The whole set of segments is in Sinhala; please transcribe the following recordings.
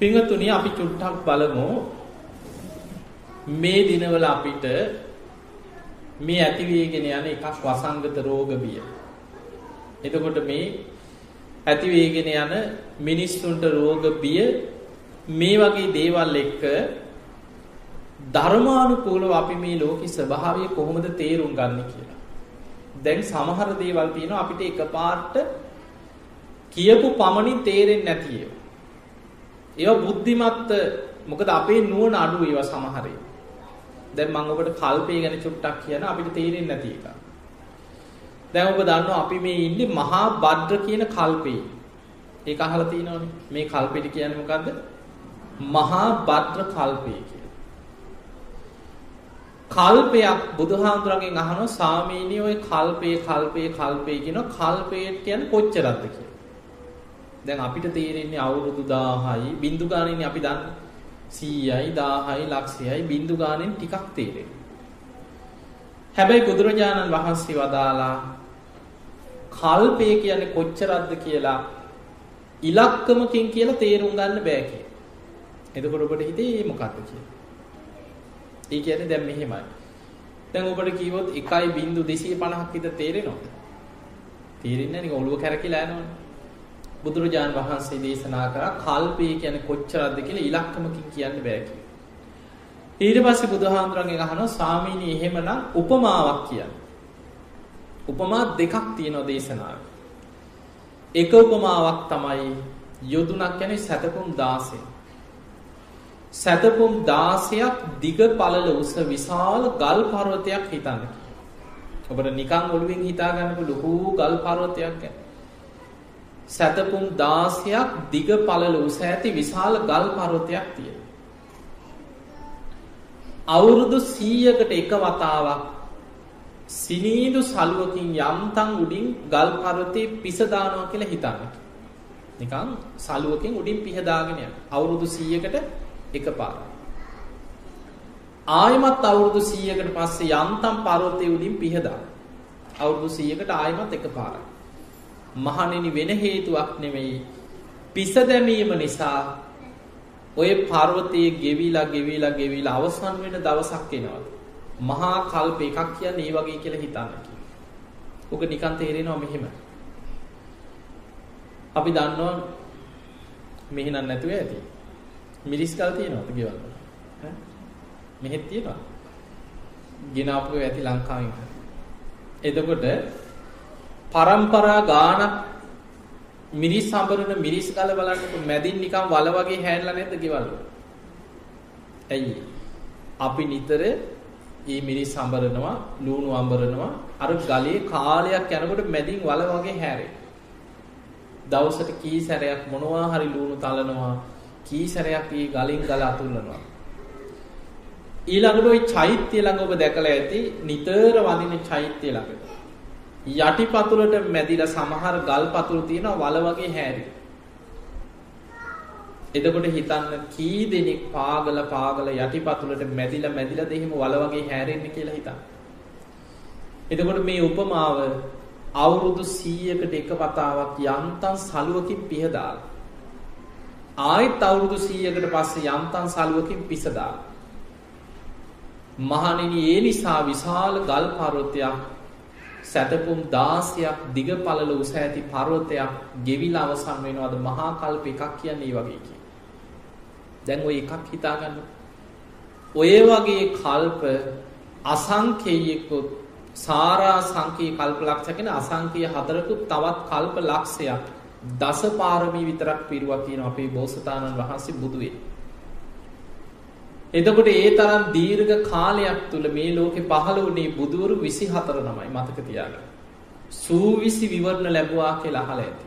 පිංහතුනි අපි චුට්ටක් බලමු මේ දිනවල අපිට මේ ඇතිවේගෙන යන එකක් වසංගත රෝග බිය. එතකොට මේ ඇතිවේගෙන යන මිනිස්සුන්ට රෝග බිය මේ වගේ දේවල් එක්ක ධර්මානුකූලව අපි මේ ලෝකෙ ස්වභාවය කොහොමද තේරුම් ගන්න කියලා. දැන් සමහර දේවල් තියෙනවා අපිට එකපාරට කියපු පමණින් තේරෙන්නේ නැති ඒවා. ඒවා බුද්ධිමත් මොකද අපේ නුවණ අඩු ඒවා සමහරේ. දැන් මම ඔබට කල්පය ගැන චුට්ටක් කියන අපිට තේරෙන්නේ නැති එක. දැන් ඔබ දන්නවා අපි මේ ඉන්නේ මහා භද්‍ර කියන කල්පේ. ඒක අහලා තියෙනවනේ. මේ කල්පෙට කියන්නේ මොකද්ද? මහා භද්‍ර කල්පේ කියලා. කල්පයක් බුදුහාමුදුරන්ගෙන් අහනවා සාමීනි ඔය කල්පේ කල්පේ කල්පේ කියන කල්පේ කියන්නේ කොච්චරද කියලා. දැන් අපිට තේරෙන්නේ අවුරුදු 1000යි බින්දු ගානින් අපි දන්නේ 100යි 1000යි ලක්ෂයයි බින්දු ගානෙන් ටිකක් තේරෙන්නේ. හැබැයි බුදුරජාණන් වහන්සේ වදාලා කල්පය කියන්නේ කොච්චරක්ද කියලා ඉලක්කමකින් කියලා තේරුම් ගන්න බෑ කිය. එතකොට ඔබට හිතේ මොකක්ද කියලා. ඒ කියන්නේ දැන් මෙහෙමයි. දැන් ඔබට කිව්වොත් 1.250ක් විතර තේරෙනවද? තේරෙන්නේ නැහැ නේ ඔළුව කැරකිලා යනවනේ. බුදුරජාණන් වහන්සේ දේශනා කරා කල්පය කියන්නේ කොච්චරක්ද කියලා ඉලක්කමකින් කියන්න බෑ කියලා. ඊට පස්සේ බුදුහාමුදුරන්ගෙන් අහනවා ස්වාමීනි එහෙමනම් උපමාවක් කියන්න. උපමා දෙකක් තියෙනවා දේශනාවේ. එක උපමාවක් තමයි යොදුනක් කියන්නේ සතපුම් 16. සතපුම් 16ක් දිග පළල උස විශාල ගල් පර්වතයක් හිතන්න කියලා. ඔබට නිකන් ඔළුවෙන් හිතා ගන්න පුළු ලොකු ගල් පර්වතයක් ගැන. සැතපුම් 16ක් දිග පළල උස ඇති විශාල ගල් පර්වතයක් තියෙනවා. අවුරුදු 100කට එක වතාවක් සිනීදු සලුවකින් යම්තම් උඩින් ගල් පර්වතේ පිස දානවා කියලා හිතන්න. නිකන් සලුවකින් උඩින් පිහ දාගෙන යන. අවුරුදු 100කට එකපාරක්. ආයමත් අවුරුදු 100කට පස්සේ යම්තම් පර්වතේ උඩින් පිහ දාන. අවුරුදු 100කට ආයමත් එකපාරක්. මහණෙනි වෙන හේතුවක් නෙමෙයි පිස දැමීම නිසා ඔය පර්වතයේ ගෙවිලා ගෙවිලා ගෙවිලා අවසන් වෙන දවසක් එනවා. මහා කල්ප එකක් කියන්නේ ඒ වගේ කියලා හිතන්න කියලා. ඔක නිකන් තේරෙනවා මෙහෙම. අපි දන්නවා මෙහෙනම් නැතුව ඇති. මිරිස් කල් තියෙනවද ගෙවල් වල? ඈ? මෙහෙත් තියෙනවා. ගෙනාපු ඇති ලංකාවෙන්. එතකොට පරම්පරා ගානක් මිරිස් හඹරන මිරිස් කල බලන්නකො මැදින් නිකන් වල වගේ හැන්ලා නැද්ද ගෙවල් ඇයි? අපි නිතර මේ මිරිස් හඹරනවා ලූණු හඹරනවා අර ගලේ කාලයක් යනකොට මැදින් වල වගේ හැරේ. දවසට කී සැරයක් මොනවා හරි ලූණු තලනවා කී සැරයක් මේ ගලින් ගල අතුල්ලනවා. ඊළඟට ওই චෛත්‍ය ළඟ ඔබ දැකලා ඇති නිතර වදින චෛත්‍ය ළඟ. යටිපතුලට මැදිලා සමහර ගල් පතුරු තියෙනවා වල වගේ හැරි. එතකොට හිතන්න කී දෙනෙක් පාගල පාගල යටිපතුලට මැදිලා මැදිලාද එහෙම වල වගේ හැරෙන්නේ කියලා හිතන්න. එතකොට මේ උපමාව අවුරුදු 100කට එක වතාවක් යන්තම් සලුවකින් පිහදාලා ආයෙත් අවුරුදු 100කට පස්සේ යන්තම් සලුවකින් පිසදාලා මහණෙනි ඒ නිසා විශාල ගල් පර්වතයක් සැතපුම් 16ක් දිග පළල උස ඇති පර්වතයක් ගෙවිලා අවසන් වෙනවද මහා කල්ප එකක් කියන්නේ වගේ කිය. දැන් ওই එකක් හිතාගන්න. ඔය වගේ කල්ප අසංකේයිකුත් සාරා සංකේ කල්ප ලක්ෂකෙන අසංකේය හතරකුත් තවත් කල්ප ලක්ෂයක් දස පාරමී විතරක් පිරුවා කියන අපේ බෝසතාණන් වහන්සේ බුදුවේ. එතකොට ඒ තරම් දීර්ඝ කාලයක් තුල මේ ලෝකේ පහළ වුණේ බුදුවරු 24 නමයි මතක තියාගන්න. සූවිසි විවරණ ලැබුවා කියලා අහලා ඇති.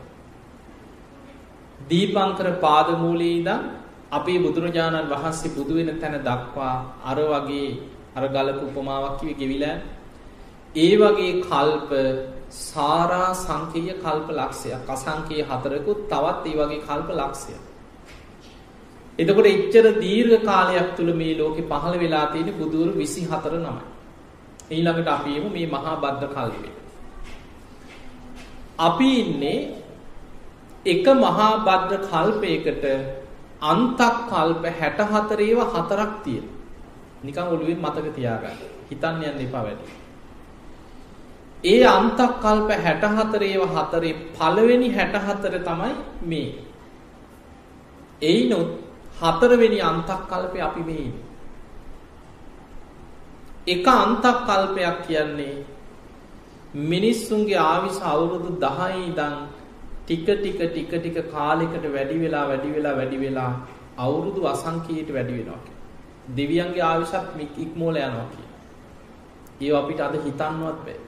දීපංකර පාදමූලයේ ඉඳන් අපේ බුදුරජාණන් වහන්සේ බුදු වෙන තැන දක්වා අර වගේ අර ගලප උපමාවක් කිව්වේ ගෙවිලා ඒ වගේ කල්ප සාරා සංකේය කල්ප ලක්ෂයක් අසංකේය හතරකුත් තවත් ඒ වගේ කල්ප ලක්ෂයක් එතකොට එච්චර දීර්ඝ කාලයක් තුල මේ ලෝකේ පහළ වෙලා තියෙන බුදුරු 24 නමයි. ඊළඟට අපි එමු මේ මහා බද්ද කල්පේ. අපි ඉන්නේ එක මහා බද්ද කල්පයකට අන්තක් කල්ප 64 ඒවා හතරක් තියෙනවා. නිකන් ඔළුවේ මතක තියාගන්න. හිතන්න යන්න එපා වැඩි. ඒ අන්තක් කල්ප 64 ඒවා හතරේ පළවෙනි 64 තමයි මේ. එයිනොත් හතරවෙනි අන්තක් කල්පය අපි මේ එක අන්තක් කල්පයක් කියන්නේ මිනිස්සුන්ගේ ආවිස අවුරුදු 10 ඉඳන් ටික ටික ටික ටික කාලයකට වැඩි වෙලා වැඩි වෙලා වැඩි වෙලා අවුරුදු අසංඛ්‍යයට වැඩි වෙනවා කියන්නේ. දෙවියන්ගේ ආවිසත් ඉක්මෝල යනවා කියන්නේ. ඒව අපිට අද හිතන්නවත් බෑ.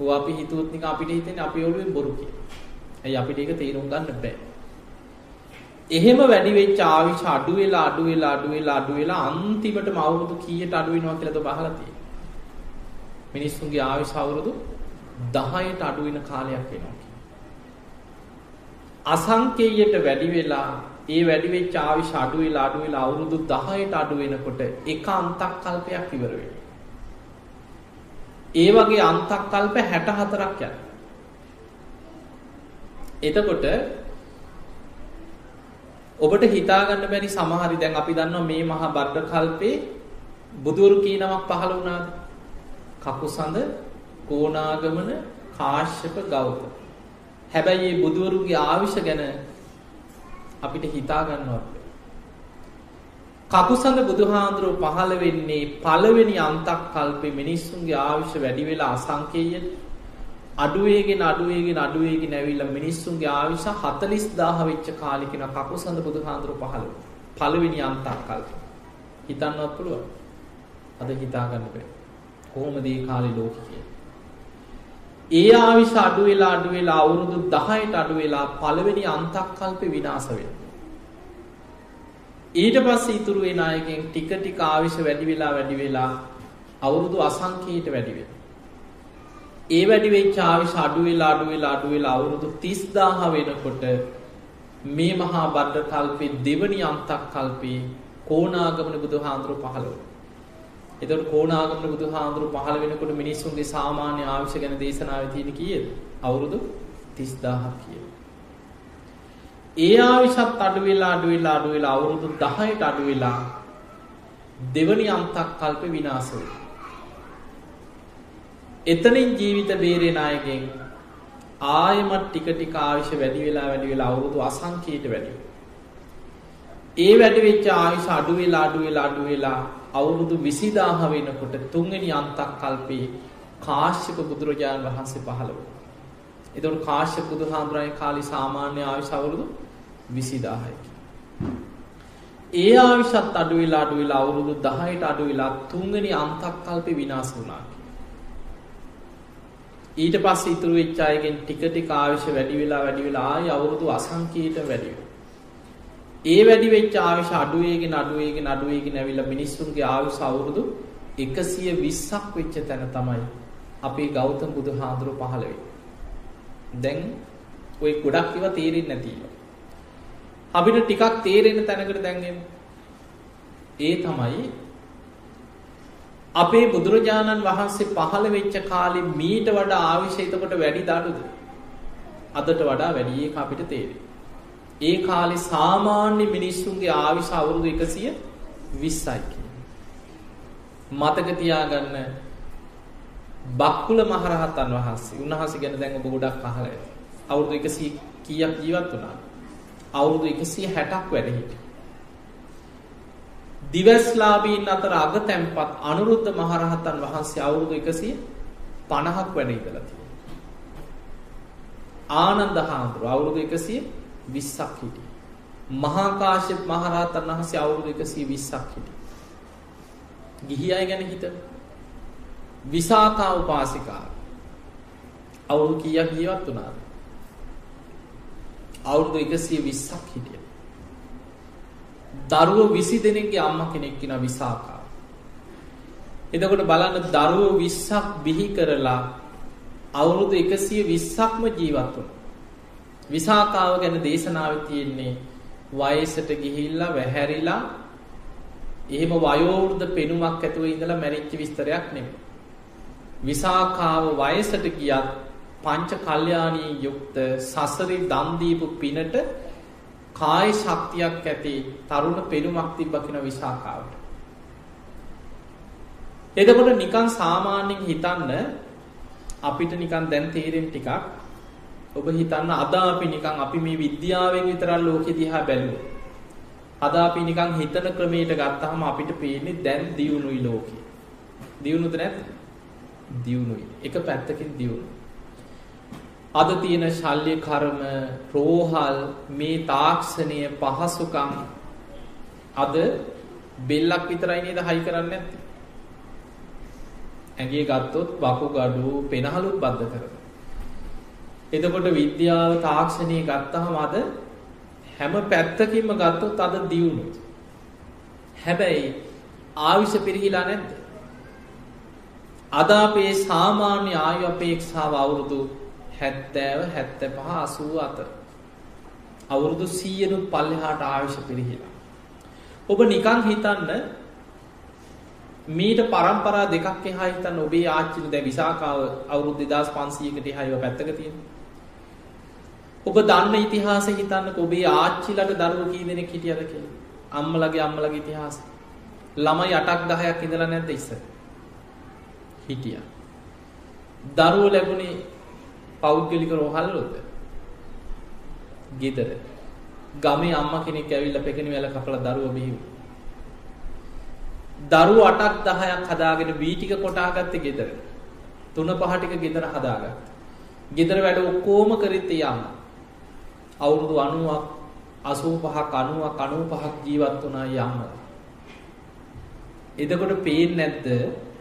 ඕවා අපි හිතුවොත් නිකන් අපිට හිතෙන්නේ අපේ ඔළුවෙන් බොරු කියලා. ඇයි අපිට ඒක තේරුම් ගන්න බෑ. එහෙම වැඩි වෙච්ච ආවිෂ අඩු වෙලා අඩු වෙලා අඩු වෙලා අඩු වෙලා අන්තිමටම අවුරුදු කීයට අඩු වෙනවා කියලාද බහලා තියෙන්නේ. මිනිස්සුන්ගේ ආවිෂ අවුරුදු 10ට අඩු වෙන කාලයක් වෙනවා. අසංකේයයට වැඩි වෙලා ඒ වැඩි වෙච්ච ආවිෂ අඩු වෙලා අඩු වෙලා අවුරුදු 10ට අඩු වෙනකොට එක අන්තක් කල්පයක් ඉවර වෙනවා. ඒ වගේ අන්තක් කල්ප 64ක් යනවා. එතකොට ඔබට හිතාගන්න බැරි සමහරි දැන් අපි දන්නවා මේ මහා බද්ද කල්පේ බුදුරු කී නමක් පහළ වුණාද? කකුසඳ, කෝණාගමන, කාශ්‍යප, ගෞතම. හැබැයි මේ බුදුවරුගේ ආවිෂ ගැන අපිට හිතා ගන්නවත් කකුසඳ බුදුහාඳුරෝ පහළ වෙන්නේ පළවෙනි අන්තක් කල්පේ මිනිස්සුන්ගේ ආවිෂ වැඩි වෙලා අසංකේයයට අඩුවේගෙන අඩුවේගෙන අඩුවේගෙන ඇවිල්ලා මිනිස්සුන්ගේ ආවිෂ 40000 වෙච්ච කාලේ කියන කකුසඳ බුදුහාඳුරෝ පහළ පළවෙනි අන්තක් කල්ප හිතන්නවත් පුළුවන්? අද හිතා ගන්න බෑ. කොහොමද මේ කාලේ ලෝකෙ කියන්නේ? ඒ ආවිෂ අඩු වෙලා අඩු වෙලා අවුරුදු 10ට අඩු වෙලා පළවෙනි අන්තක් කල්පේ විනාශ වෙනවා. ඊට පස්සේ ඉතුරු වෙන අයගෙන් ටික ටික ආවිෂ වැඩි වෙලා වැඩි වෙලා අවුරුදු අසංඛ්‍යයට වැඩි වෙනවා. ඒ වැඩි වෙච්ච ආවිෂ අඩු වෙලා අඩු වෙලා අඩු වෙලා අවුරුදු 30000 වෙනකොට මේ මහා බද්ද කල්පේ දෙවනි අන්තක් කල්පේ කොණාගමන බුදුහාඳුර පහළ වුණා. එතකොට කෝණාගමන බුදුහාඳුරු පහළ වෙනකොට මිනිස්සුන්ගේ සාමාන්‍ය ආයුෂ ගැන දේශනාවේ තියෙන කීයද? අවුරුදු 30000ක් කිය. ඒ ආයුෂත් අඩු වෙලා අඩු වෙලා අඩු වෙලා අවුරුදු 10ට අඩු වෙලා දෙවනි අන්තක් කල්ප විනාශ වෙනවා. එතනින් ජීවිත බේරෙන අයගෙන් ආයමත් ටික ටික ආයුෂ වැඩි වෙලා වැඩි වෙලා අවුරුදු අසංඛ්‍යයට වැඩි ඒ වැඩි වෙච්ච ආයුෂ අඩු වෙලා අඩු වෙලා අඩු වෙලා අවුරුදු 20000 වෙනකොට තුන්වෙනි අන්තක් කල්පේ කාශ්‍යප බුදුරජාණන් වහන්සේ පහළ වුණා. එතකොට කාශ්‍යප බුදුහාමුදුරන්ගේ කාලේ සාමාන්‍ය ආයුෂ අවුරුදු 20000යි. ඒ ආයුෂත් අඩු වෙලා අඩු වෙලා අවුරුදු 10ට අඩු වෙලා තුන්වෙනි අන්තක් කල්පේ විනාශ වුණා. ඊට පස්සේ ඉතුරු වෙච්ච අයගෙන් ටික ටික ආයුෂ වැඩි වෙලා වැඩි වෙලා ආයි අවුරුදු අසංකීට වැඩි වෙනවා. ඒ වැඩි වෙච්ච ආයුෂ අඩුවේගෙන අඩුවේගෙන අඩුවේගෙන ඇවිල්ලා මිනිස්සුන්ගේ ආයුෂ අවුරුදු 120ක් වෙච්ච තැන තමයි අපේ ගෞතම බුදුහාඳුර පහළ වෙන්නේ. දැන් ওই ගොඩක් ඒවා තේරෙන්නේ නැති ඒවා. අපිට ටිකක් තේරෙන තැනකට දැන් ඒ තමයි අපේ බුදුරජාණන් වහන්සේ පහළ වෙච්ච කාලේ මීට වඩා ආවිෂ එතකොට වැඩි දඩුද? අදට වඩා වැඩි ඒක අපිට තේරෙයි. ඒ කාලේ සාමාන්‍ය මිනිස්සුන්ගේ ආවිෂ අවුරුදු 120යි මතක තියාගන්න බක්කුල මහරහතන් වහන්සේ උන්වහන්සේ ගැන දැන් ඔබ ගොඩක් අහලා ඇති. අවුරුදු 100 කීයක් ජීවත් වුණා? අවුරුදු 160ක් වැඩ හිටියා. දිවස්ලාභීන් අතර අගතැන්පත් අනුරුද්ධ මහරහතන් වහන්සේ අවුරුදු 150ක් වැඩ ඉඳලා තියෙනවා. ආනන්ද හාමුදුරුවෝ අවුරුදු 100 20ක් හිටියේ. මහා කාශ්‍යප මහරහතන් වහන්සේ අවුරුදු 120ක් හිටියේ. ගිහි අය ගැන හිතන්න. විසාකා උපාසිකා අවුරුදු කීයක් ජීවත් වුණාද? අවුරුදු 120ක් හිටියා. දරුවෝ 20 දෙනෙක්ගේ අම්මා කෙනෙක් කෙනා විසාකා. එතකොට බලන්න දරුවෝ 20ක් බිහි කරලා අවුරුදු 120ක්ම ජීවත් වුණා. විසාකාව ගැන දේශනාව තියෙන්නේ වයසට ගිහිල්ලා වැහැරිලා එහෙම වයෝවෘද්ධ පෙනුමක් ඇතුව ඉඳලා මැරිච්ච විස්තරයක් නෙමෙයි. විසාකාව වයසට ගියත් පංච කල්යාණී යුක්ත සසරේ දන් දීපු පිනට කාය ශක්තියක් ඇති තරුණ පෙනුමක් තිබ්බ කියන විසාකාවට. එතකොට නිකන් සාමාන්‍යයෙන් හිතන්න අපිට නිකන් දැන් තේරෙන ටිකක් ඔබ හිතන්න අද අපි නිකන් අපි මේ විද්‍යාවෙන් විතරක් ලෝකෙ දිහා බැලුවොත් අද අපි නිකන් හිතන ක්‍රමයට ගත්තාම අපිට පේන්නේ දැන් දියුණුයි ලෝකේ. දියුණුද නැද්ද? දියුණුයි. එක පැත්තකින් දියුණුයි. අද තියෙන ශල්්‍ය කර්ම, රෝහල්, මේ තාක්ෂණය පහසුකම් අද බෙල්ලක් විතරයි නේද හයි කරන්නේ නැත්තේ. ඇගේ ගත්තොත් වකුගඩු පෙනහලුත් බද්ධ කරනවා. එතකොට විද්‍යාව තාක්ෂණය ගත්තහම අද හැම පැත්තකින්ම ගත්තොත් අද දියුණු. හැබැයි ආවිෂ පිරිහිලා නැද්ද? අද අපේ සාමාන්‍ය ආයු අපේක්ෂාව අවුරුදු 70 75 80 අතර. අවුරුදු 100 නුත් පල්ලෙහාට ආවිෂ පිරිහිලා. ඔබ නිකන් හිතන්න මීට පරම්පරා දෙකක් එහා හිතන්න ඔබේ ආච්චිට දැන් විසාකාව අවුරුදු 2500කට එහා ඒව පැත්තක තියෙනවා. ඔබ දන්න ඉතිහාසය හිතන්නකෝ ඔබේ ආච්චිලට දරුවෝ කී දෙනෙක් හිටියද කියලා. අම්මලගේ අම්මලගේ ඉතිහාසය. ළමයි 8ක් 10ක් ඉඳලා නැද්ද ඉස්සර? හිටියා. දරුවෝ ලැබුණේ පෞද්ගලික රෝහල්වලද? ගෙදර. ගමේ අම්මා කෙනෙක් ඇවිල්ලා පෙකෙන වැල කපලා දරුවෝ බිහිවුවා. දරුවෝ 8ක් 10ක් හදාගෙන වී ටික කොටාගත්තේ ගෙදර. තුන පහ ටික ගෙදර හදාගත්තා. ගෙදර වැඩ ඔක්කොම කරිත් ඒ අම්මා. අවුරුදු 90ක් 85ක් 90ක් 95ක් ජීවත් වුණා යම්ම. එතකොට පේන්නේ නැද්ද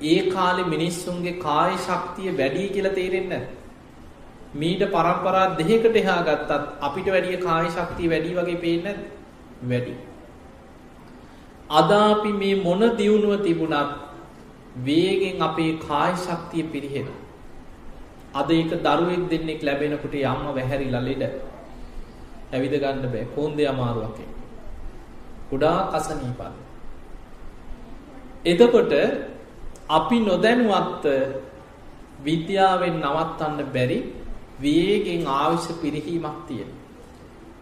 ඒ කාලේ මිනිස්සුන්ගේ කාය ශක්තිය වැඩි කියලා තේරෙන්නේ නැද්ද? මීට પરම්පරා දෙකකට එහා ගත්තත් අපිට වැඩිය කාය ශක්තිය වැඩි වගේ පේන්නේ නැද්ද? වැඩි. අද අපි මේ මොන දියුණුව තිබුණත් වේගෙන් අපේ කාය ශක්තිය පිරිහෙනවා. අද ඒක දරුවෙක් දෙන්නෙක් ලැබෙනකොට යම්ම වැහැරිලා ලෙඩ ඇවිද ගන්න බෑ කොන්දේ අමාරුවක් එක්ක. ගොඩාක් අසනීපයි. එතකොට අපි නොදැනුවත් විද්‍යාවෙන් නවත්තන්න බැරි වේගෙන් ආවිෂ පිරිහීමක් තියෙන.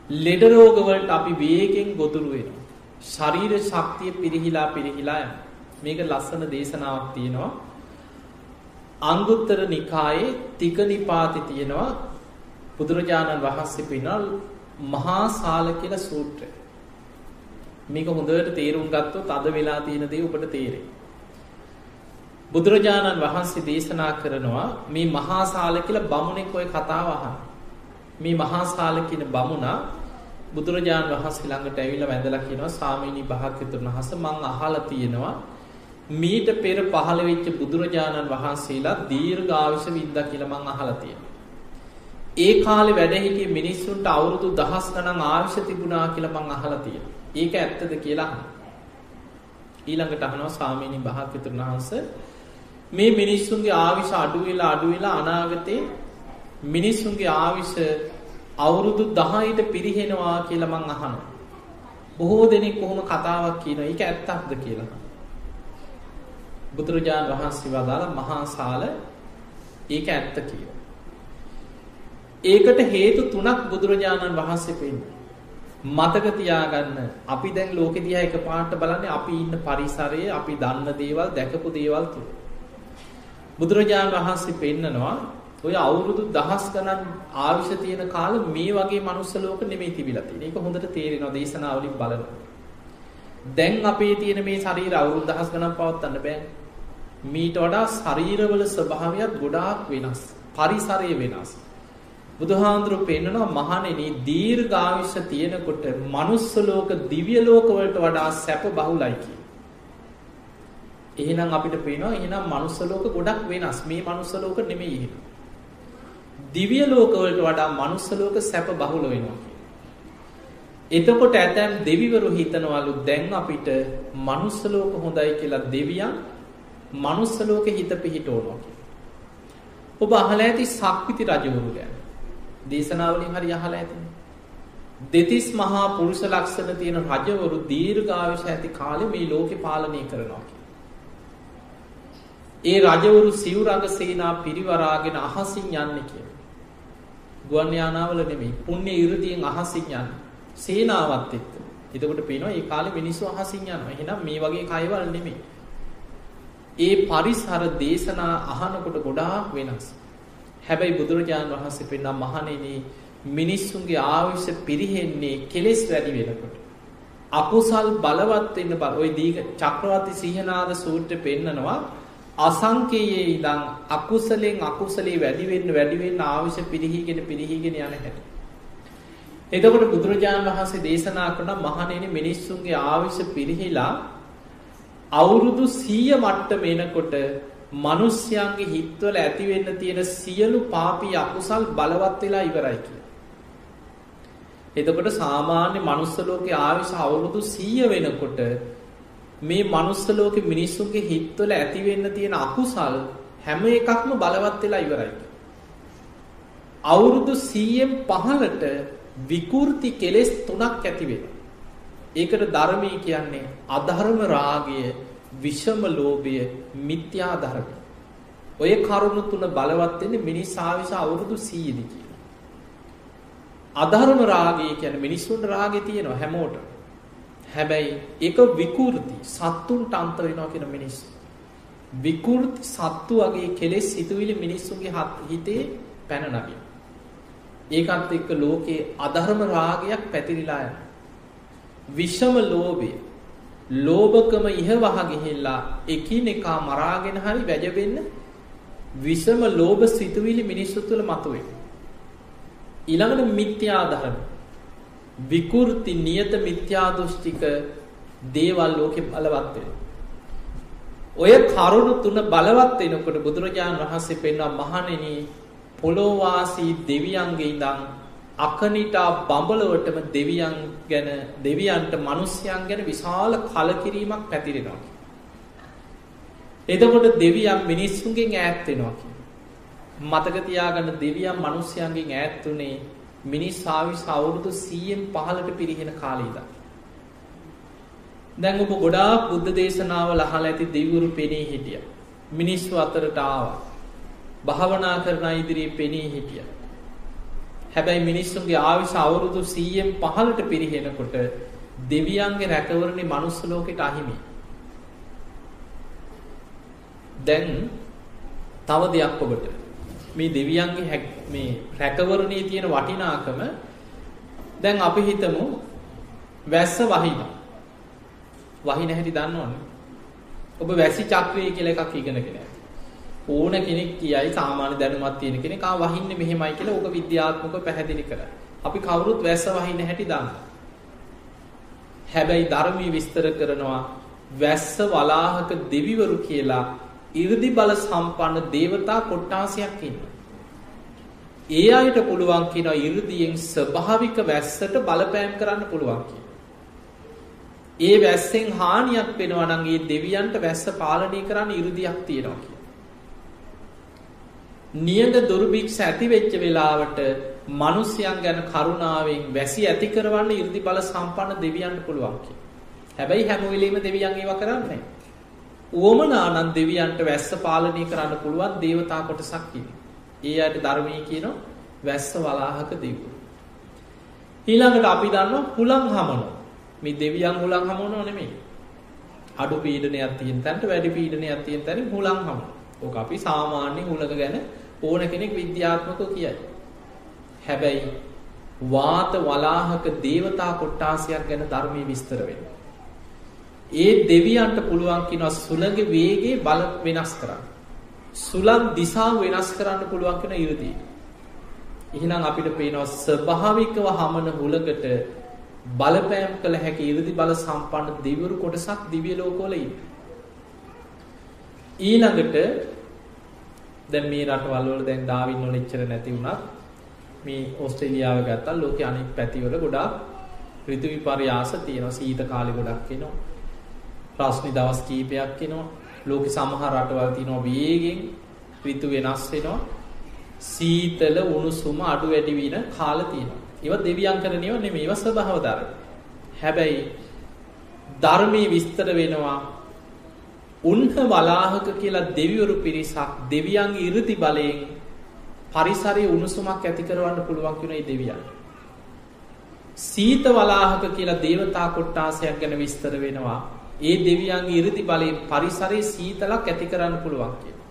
ලෙඩ රෝග වලට අපි වේගෙන් ගොදුරු වෙනවා. ශරීර ශක්තිය පිරිහිලා පිරිහිලා යනවා. මේක ලස්සන දේශනාවක් තියෙනවා. අංගුත්තර නිකායේ තික නිපාති තියෙනවා බුදුරජාණන් වහන්සේ පිනල් මහා සාල කියලා සූත්‍රය. මේක හොඳට තේරුම් ගත්තොත් අද වෙලා තියෙන දේ ඔබට තේරෙයි. බුදුරජාණන් වහන්සේ දේශනා කරනවා මේ මහා සාල කියලා බමුණෙක් ඔය කතාව අහන. මේ මහා සාල කියන බමුණා බුදුරජාණන් වහන්සේ ළඟට ඇවිල්ලා වැඳලා කියනවා ස්වාමීනි භාග්‍යතුන් වහන්සේ මං අහලා තියෙනවා මීට පෙර පහළ වෙච්ච බුදුරජාණන් වහන්සේලා දීර්ඝායුෂ වින්දා කියලා මං අහලා තියෙනවා. ඒ කාලේ වැඩ හිටිය මිනිස්සුන්ට අවුරුදු දහස් ගණන් ආයුෂ තිබුණා කියලා මං අහලා තියෙනවා. ඒක ඇත්තද කියලා අහනවා. ඊළඟට අහනවා ස්වාමීනි භාග්‍යතුන් වහන්සේ මේ මිනිස්සුන්ගේ ආවිෂ අඩු වෙලා අඩු වෙලා අනාගතේ මිනිස්සුන්ගේ ආවිෂ අවුරුදු 10ට පිරිහෙනවා කියලා මං අහනවා. බොහෝ දෙනෙක් කොහොම කතාවක් කියනවා. ඒක ඇත්තක්ද කියලා. බුදුරජාණන් වහන්සේ වදාළ මහා සාල ඒක ඇත්ත කියලා. ඒකට හේතු තුනක් බුදුරජාණන් වහන්සේ පෙන්වනවා. මතක තියාගන්න අපි දැන් ලෝකෙ දිහා එකපාරට බලන්නේ අපි ඉන්න පරිසරයේ අපි දන්න දේවල් දැකපු දේවල් තුල. බුදුරජාණන් වහන්සේ පෙන්නනවා ඔය අවුරුදු දහස් ගණන් ආවිෂ තියෙන කාලෙ මේ වගේ මනුස්ස ලෝක නෙමෙයි තිබිලා තියෙන්නේ. ඒක හොඳට තේරෙනවා දේශනාවලින් බලනකොට. දැන් අපේ තියෙන මේ ශරීර අවුරුදු දහස් ගණන් පවත්වන්න බෑ. මීට වඩා ශරීරවල ස්වභාවයත් ගොඩාක් වෙනස්. පරිසරය වෙනස්. බුදුහාඳුරු පෙන්නනවා මහණෙනි දීර්ඝායුෂ තියෙනකොට manuss ලෝක දිව්‍ය ලෝක වලට වඩා සැප බහුලයි කිය. එහෙනම් අපිට පේනවා එහෙනම් manuss ලෝක ගොඩක් වෙනස්. මේ manuss ලෝක නෙමෙයි එහෙනම්. දිව්‍ය ලෝක වලට වඩා manuss ලෝක සැප බහුල වෙනවා කිය. එතකොට ඇතැම් දෙවිවරු හිතනවලු දැන් අපිට manuss ලෝක හොඳයි කියලා දෙවියන් manuss ලෝකෙ හිත පිහිටවනවා කියලා. ඔබ අහලා ඇති සක්විති රජවරු ගැන. දේශනාවලින් හරි අහලා ඇතිනේ. දෙතිස් මහා පුරුෂ ලක්ෂණ තියෙන රජවරු දීර්ඝායුෂ ඇති කාලේ මේ ලෝකේ පාලනය කරනවා ඒ රජවරු සිවුරඟ සේනා පිරිවරාගෙන අහසින් යන්න කිය. ගුවන් යානාවල නෙමෙයි පුණ්‍ය ඉරදීන් අහසින් යන්න. සේනාවත් එක්ක. එතකොට පේනවා මේ කාලේ මිනිස්සු අහසින් යනවා. එහෙනම් මේ වගේ කයවල් නෙමෙයි. ඒ පරිසර දේශනා අහනකොට ගොඩාක් වෙනස්. හැබැයි බුදුරජාණන් වහන්සේ පෙන්නා මහණෙනි මිනිස්සුන්ගේ ආයුෂ පිරිහෙන්නේ කෙලෙස් වැඩි වෙනකොට. අකුසල් බලවත් වෙන්න බල. ওই දීඝ චක්‍රවර්ති සීහනාද සූත්‍රය පෙන්නනවා අසංකේයයේ ඉඳන් අකුසලෙන් අකුසලේ වැඩි වෙන්න වැඩි වෙන්න ආයුෂ පිරිහීගෙන පිරිහීගෙන යන හැටි. එතකොට බුදුරජාණන් වහන්සේ දේශනා කරන මහණෙනි මිනිස්සුන්ගේ ආයුෂ පිරිහිලා අවුරුදු 100 මට්ටම එනකොට මිනිස්යන්ගේ හිතවල ඇති වෙන්න තියෙන සියලු පාපී අකුසල් බලවත් වෙලා ඉවරයි කියලා. එතකොට සාමාන්‍ය මනුස්ස ලෝකේ ආයුෂ අවුරුදු 100 වෙනකොට මේ මනුස්ස ලෝකේ මිනිස්සුන්ගේ හිතවල ඇති වෙන්න තියෙන අකුසල් හැම එකක්ම බලවත් වෙලා ඉවරයි. අවුරුදු 100න් පහළට විකෘති කෙලෙස් තුනක් ඇති වෙනවා. ඒකට ධර්මී කියන්නේ අධර්ම රාගය, විෂම ලෝභය, මිත්‍යා ධර්මය. ඔය කරුණු තුන බලවත් වෙන්නේ මිනිස් ආවිස අවුරුදු 100 දී කියලා. අධර්ම රාගය කියන්නේ මිනිස්සුන්ට රාගය තියෙනවා හැමෝටම. හැබැයි ඒක විකෘති සත්තුන්ට අන්ත වෙනවා කියන මිනිස්සු. විකෘති සත්තු වගේ කෙලෙස් සිතුවිලි මිනිස්සුන්ගේ හිතේ පැන නගින. ඒකත් එක්ක ලෝකේ අධර්ම රාගයක් පැතිරිලා යනවා. විෂම ලෝභය ලෝභකම ඉහවහ ගිහිල්ලා එකිනෙකා මරාගෙන හරි වැජබෙන්න විෂම ලෝභ සිතුවිලි මිනිස්සු තුළ මතුවේ. ඊළඟට මිත්‍යා ධර්ම විකෘති නියත මිත්‍යා දෘෂ්ටික දේවල් ලෝකෙ බලවත් වෙනවා. ඔය කරුණු තුන බලවත් වෙනකොට බුදුරජාණන් වහන්සේ පෙන්වන මහණෙනි පොළොවාසී දෙවියන්ගේ ඉඳන් අකනිටා බඹලවටම දෙවියන් ගැන දෙවියන්ට මිනිස්යන් ගැන විශාල කලකිරීමක් පැතිරෙනවා. එතකොට දෙවියන් මිනිස්සුන්ගෙන් ඈත් වෙනවා කියන්නේ. මතක තියාගන්න දෙවියන් මිනිස්යන්ගෙන් ඈත් උනේ මිනිස් ආවිස අවුරුදු 100න් 15ට පිරිහෙන කාලේ ඉඳන්. දැන් ඔබ ගොඩාක් බුද්ධ දේශනාවල අහලා ඇති දෙවිවරු පෙනී හිටියා. මිනිස්සු අතරට ආවා. භාවනා කරන ඉදිරියේ පෙනී හිටියා. හැබැයි මිනිස්සුන්ගේ ආවිස අවුරුදු 100න් 15ට පිරිහෙනකොට දෙවියන්ගේ රැකවරණේ manuss ලෝකෙට අහිමි. දැන් තව දෙයක් ඔබට මේ දෙවියන්ගේ මේ රැකවරණයේ තියෙන වටිනාකම දැන් අපි හිතමු වැස්ස වහින. වහින හැටි දන්නවනේ. ඔබ වැසි චක්‍රය කියලා එකක් ඉගෙනගෙන ඕන කෙනෙක් කියයි සාමාන්‍ය දැනුමක් තියෙන කෙනෙක් ආ වහින්නේ මෙහෙමයි කියලා ඕක විද්‍යාත්මකව පැහැදිලි කරා. අපි කවුරුත් වැස්ස වහින හැටි දන්නවා. හැබැයි ධර්මයේ විස්තර කරනවා වැස්ස වලාහක දෙවිවරු කියලා 이르දි බල සම්පන්න దేవතා කොට්ටාසයක් ඉන්නවා. ඒ අයට පුළුවන් කියනවා 이르දියෙන් ස්වභාවික වැස්සට බලපෑම් කරන්න පුළුවන් ඒ වැස්සෙන් හානියක් වෙනවා නම් ඒ දෙවියන්ට වැස්ස පාලනය කරන්න 이르දියක් තියෙනවා කියන. නියඟ දුර්භික්ෂ ඇති වෙච්ච වෙලාවට මිනිසයන් ගැන කරුණාවෙන් වැසි ඇති කරවන්න 이르දි බල සම්පන්න දෙවියන්ට පුළුවන් කියන. හැබැයි හැම වෙලෙම දෙවියන් ඒවා කරන්නේ නැහැ. උවමනා නම් දෙවියන්ට වැස්ස පාලනය කරන්න පුළුවන් දේවතා කොටසක් කියන්නේ. ඒ අයට ධර්මයේ කියනවා වැස්ස වලාහක දෙවිවරු. ඊළඟට අපි දන්නවා හුලං හමනෝ. මේ දෙවියන් හුලං හමනෝ නෙමෙයි. අඩු පීඩනයක් තියෙන තැනට වැඩි පීඩනයක් තියෙන තැන හුලං හමනෝ. ඕක අපි සාමාන්‍ය හුලක ගැන ඕන කෙනෙක් විද්‍යාත්මකව කියයි. හැබැයි වාත වලාහක දේවතා කොට්ටාසයක් ගැන ධර්මයේ විස්තර වෙනවා. ඒ දෙවියන්ට පුළුවන් කියනවා සුළඟ වේගේ බල වෙනස් කරන්න. සුළං දිසාව වෙනස් කරන්න පුළුවන් කෙන ඉරදී. එහෙනම් අපිට පේනවා ස්වභාවිකව හමන හුලකට බලපෑම් කළ හැකි ඉරදි බල සම්පන්න දෙවිවරු කොටසක් දිව්‍ය ලෝකවල ඉන්නේ. ඊළඟට දැන් මේ රටවල් වල දැන් ඩාවින් වල එච්චර නැති වුණත් මේ ඕස්ට්‍රේලියාව ගත්තා ලෝකේ අනෙක් පැතිවල ගොඩාක් ඍතු විපර්යාස තියෙනවා සීත කාලේ ගොඩක් එනවා රස්නි දවස් කීපයක් එනවා. ලෝකෙ සමහර රටවල් තියෙනවා වේගෙන් ඍතු වෙනස් වෙනවා. සීතල උණුසුම අඩු වැඩි වෙන කාල තියෙනවා. ඒවා දෙවියන් කරන ඒවා නෙමෙයි. ඒවා ස්වභාව ධර්ම. හැබැයි ධර්මයේ විස්තර වෙනවා උන්හ වලාහක කියලා දෙවිවරු පිරිසක් දෙවියන්ගේ 이르දි බලයෙන් පරිසරයේ උණුසුමක් ඇති කරවන්න පුළුවන් කියන ඒ දෙවියන්. සීත වලාහක කියලා දේවතා කොට්ටාසයක් ගැන විස්තර වෙනවා. ඒ දෙවියන්ගේ ඉරදි බලයෙන් පරිසරයේ සීතලක් ඇති කරන්න පුළුවන් කියලා.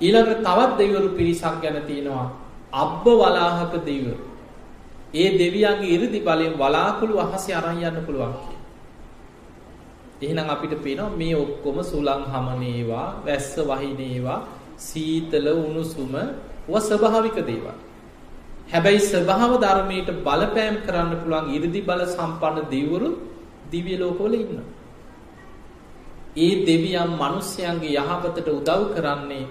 ඊළඟට තවත් දෙවිවරු පිරිසක් ගැන තියෙනවා. අබ්බ වලාහක දෙවිවරු. ඒ දෙවියන්ගේ ඉරදි බලයෙන් වලාකුළු අහසේ අරන් යන්න පුළුවන් කියලා. එහෙනම් අපිට පේනවා මේ ඔක්කොම සුළං හමනේවා, වැස්ස වහිනේවා, සීතල උණුසුම ව ස්වභාවික දේවල්. හැබැයි ස්වභාව ධර්මයට බලපෑම් කරන්න පුළුවන් 이르දි බල සම්පන්න දෙවිවරු දිව්‍ය ලෝකවල ඉන්නවා. ඒ දෙවියන් මිනිස්යන්ගේ යහපතට උදව් කරන්නේ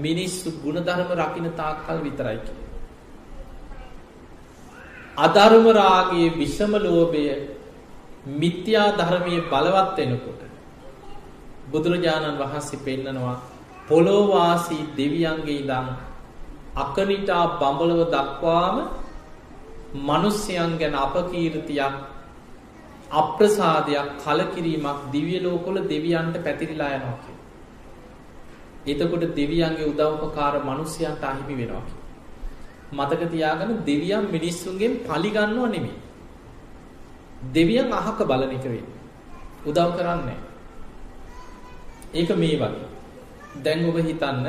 මිනිස්සු ಗುಣධර්ම රකින්න තාක්කල් විතරයි කියලා. අධර්ම රාගයේ විෂම ලෝභය මිත්‍යා ධර්මයේ බලවත් වෙනකොට බුදුරජාණන් වහන්සේ පෙන්නනවා පොළොවාසී දෙවියන්ගේ ඉඳන් අකනිටා බඹලව දක්වාම මිනිස්යන් ගැන අපකීර්තියක් අප්‍රසාදයක් කලකිරීමක් දිව්‍ය ලෝකවල දෙවියන්ට පැතිරිලා යනවා කියලා. එතකොට දෙවියන්ගේ උදව්පකාර මිනිස්යන්ට අහිමි වෙනවා කියලා. මතක තියාගන්න දෙවියන් මිනිස්සුන්ගෙන් පලි ගන්නව නෙමෙයි. දෙවියන් අහක බලන එක වෙන්නේ. උදව් කරන්නේ ඒක මේ වගේ. දැන් ඔබ හිතන්න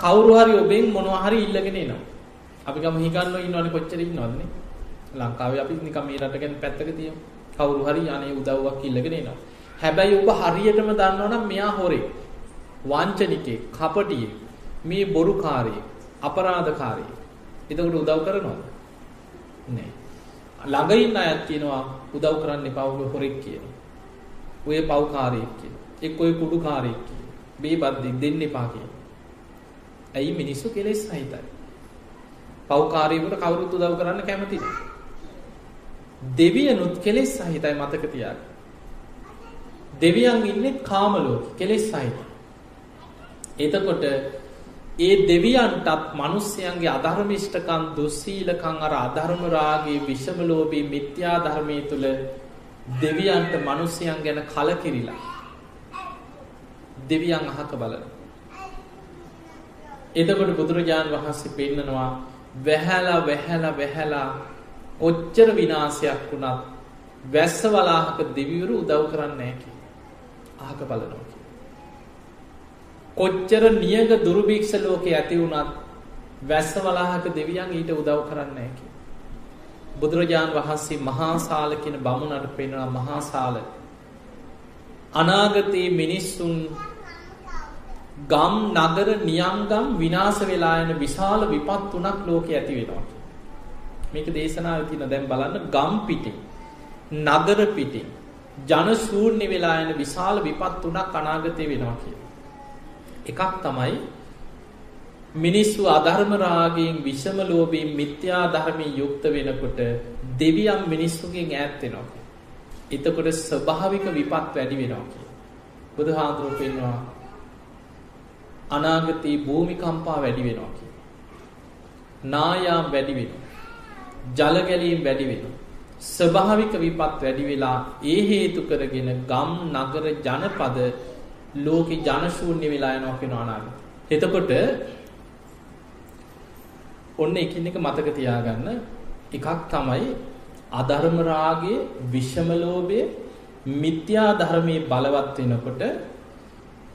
කවුරු හරි ඔබෙන් මොනවා හරි ඉල්ලගෙන එනවා. අපි ගම හිගන්නව ඉන්නවනේ කොච්චර ඉන්නවන්නේ. ලංකාවේ අපි නිකන් මේ රට ගැන පැත්තක තියමු. කවුරු හරි අනේ උදව්වක් ඉල්ලගෙන එනවා. හැබැයි ඔබ හරියටම දන්නවනම් මෙයා හොරේ. වංචනිකේ, කපටියේ, මේ බොරුකාරයෙක්, අපරාධකාරයෙක්. එතකොට උදව් කරනවද? නෑ. ළඟ ඉන්න අයත් කියනවා උදව් කරන්න එපා ඔබ හොරෙක් කියලා. ඔය පව්කාරයෙක් කියලා. එක් ඔය කුඩුකාරයෙක් කියලා. මේ බද්දෙක් දෙන්න එපා කියලා. ඇයි මිනිස්සු කෙලෙස් සහිතයි. පව්කාරයෙකුට කවුරුත් උදව් කරන්න කැමති නෑ. දෙවියනුත් කෙලෙස් සහිතයි මතක තියාගන්න. දෙවියන් ඉන්නේ කාම ලෝකෙ කෙලෙස් සහිතයි. එතකොට ඒ දෙවියන්ටත් මිනිස්යන්ගේ අධර්මිෂ්ඨකම් දුස්සීලකම් අර අධර්ම රාගයේ විෂම ලෝභී මිත්‍යා ධර්මයේ තුල දෙවියන්ට මිනිස්යන් ගැන කලකිරිලා දෙවියන් අහක බලන. එතකොට බුදුරජාන් වහන්සේ පෙන්නනවා වැහැලා වැහැලා වැහැලා ඔච්චර විනාශයක් වුණත් වැස්ස වලාහක දෙවිවරු උදව් කරන්නේ නැහැ කියලා. අහක බලනවා. කොච්චර නියග දුර්භික්ෂ ලෝකේ ඇති වුණත් වැස්ස වලාහක දෙවියන් ඊට උදව් කරන්නේ නැහැ බුදුරජාන් වහන්සේ මහා සාල කියන බමුණට පෙන්වන මහා සාල අනාගතයේ මිනිස්සුන් ගම් නගර නියම්ගම් විනාශ වෙලා යන විශාල විපත් තුනක් ලෝකේ ඇති වෙනවා. මේක දේශනාවේ තියෙන දැන් බලන්න ගම් පිටින් නගර පිටින් ජන ශූන්‍ය වෙලා යන විශාල විපත් තුනක් අනාගතේ වෙනවා කියලා. එකක් තමයි මිනිස්සු අධර්ම රාගයෙන් විෂම ලෝභයෙන් මිත්‍යා ධර්මයෙන් යුක්ත වෙනකොට දෙවියන් මිනිස්සුගෙන් ඈත් වෙනවා. එතකොට ස්වභාවික විපත් වැඩි වෙනවා කියලා. බුදුහාඳුරෝ පෙන්වනවා අනාගතේ භූමිකම්පා වැඩි වෙනවා කියලා. නායාම් වැඩි වෙනවා. ජල ගැලීම් වැඩි වෙනවා. ස්වභාවික විපත් වැඩි වෙලා ඒ හේතු කරගෙන ගම් නගර ජනපද ලෝකෙ ජනශූන්‍ය වෙලා යනවා කියන අනාගතය. එතකොට ඔන්න එකින් එක මතක තියාගන්න එකක් තමයි අධර්ම රාගයේ විෂම ලෝභයේ මිත්‍යා ධර්මයේ බලවත් වෙනකොට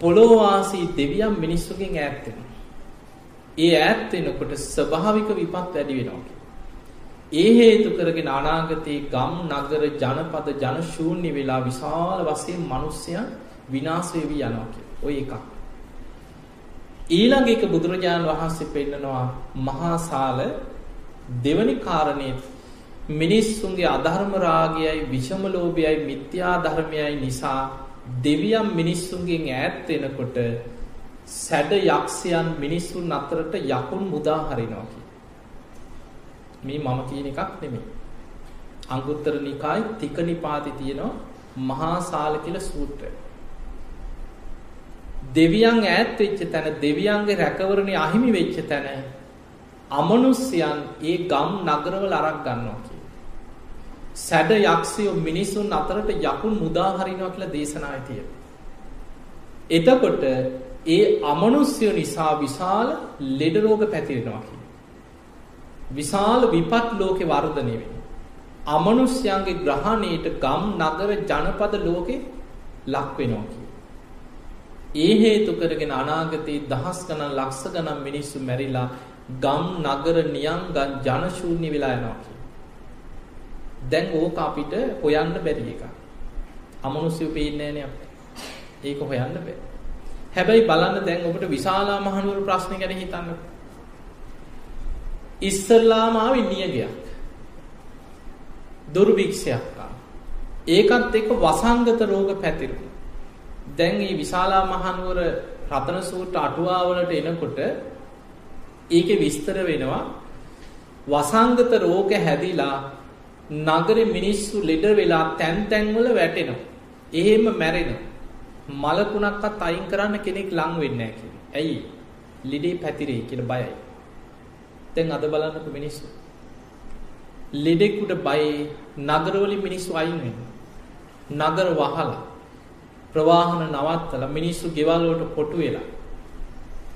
පොළොවාසී දෙවියන් මිනිස්සුගෙන් ඈත් වෙනවා. ඒ ඈත් වෙනකොට ස්වභාවික විපත් වැඩි වෙනවා. ඒ හේතු කරගෙන අනාගතේ ගම් නගර ජනපද ජන ශූන්‍ය වෙලා විශාල වශයෙන් මිනිස්සයන් විනාශ වෙවි යනවා කියලා. ওই එකක්. ඊළඟ එක බුදුරජාණන් වහන්සේ පෙන්නනවා මහා සාල දෙවනි කාරණේ මිනිස්සුන්ගේ අධර්ම රාගයයි විෂම ලෝභයයි මිත්‍යා ධර්මයයි නිසා දෙවියන් මිනිස්සුන්ගෙන් ඈත් වෙනකොට සැඩ යක්ෂයන් මිනිස්සුන් අතරට යකුන් මුදා හරිනවා මේ මම කියන එකක් නෙමෙයි. අංගුත්තර නිකායේ තික නිපාතේ තියෙනවා මහා සාල කියලා සූත්‍රය. දෙවියන් ඈත් වෙච්ච තැන දෙවියන්ගේ රැකවරණේ අහිමි වෙච්ච තැන අමනුෂ්‍යයන් ඒ ගම් නගරවල අරක් ගන්නවා කියලා. සැඩ යක්ෂයෝ මිනිසුන් අතරට යකුන් මුදා හරිනවා කියලා දේශනාවේ තියෙනවා. එතකොට ඒ අමනුෂ්‍ය නිසා විශාල ලෙඩ රෝග පැතිරෙනවා කියලා. විශාල විපත් ලෝකේ වර්ධනය වෙනවා. අමනුෂ්‍යයන්ගේ ග්‍රහණයට ගම් නගර ජනපද ලෝකේ ලක් වෙනවා කිය. ඒ හේතු කරගෙන අනාගතයේ දහස් ගණන් ලක්ෂ ගණන් මිනිස්සු මැරිලා ගම් නගර නියං ජනශූන්‍ය වෙලා යනවා කිය. දැන් ඕක අපිට හොයන්න බැරි එකක්. අමනුෂ්‍යෝ පේන්නේ නැහැ අපිට. ඒක හොයන්න බෑ. හැබැයි බලන්න දැන් ඔබට විශාලා මහනුවර ප්‍රශ්නේ ගැන හිතන්න. ඉස්සල්ලාම ආවේ නියගයක්. දුර්භික්ෂයක් ඒකත් එක්ක වසංගත රෝග පැතිරුණා. දැන් මේ විශාලා මහනුවර රතන සූත්‍ර අටුවාවලට එනකොට ඒකේ විස්තර වෙනවා වසංගත රෝග හැදිලා නගරේ මිනිස්සු ලෙඩ වෙලා තැන් තැන් වල වැටෙනවා. එහෙම මැරෙනවා. මලකුණක්වත් අයින් කරන්න කෙනෙක් ලං වෙන්නේ නැහැ කියලා. ඇයි? ලෙඩේ පැතිරෙයි කියලා බයයි. දැන් අද බලන්නකො මිනිස්සු. ලෙඩෙකුට බයයි නගරවලින් මිනිස්සු අයින් වෙනවා. නගර වහලා ප්‍රවාහන නවත්තලා මිනිස්සු ගෙවල් වලට කොටු වෙලා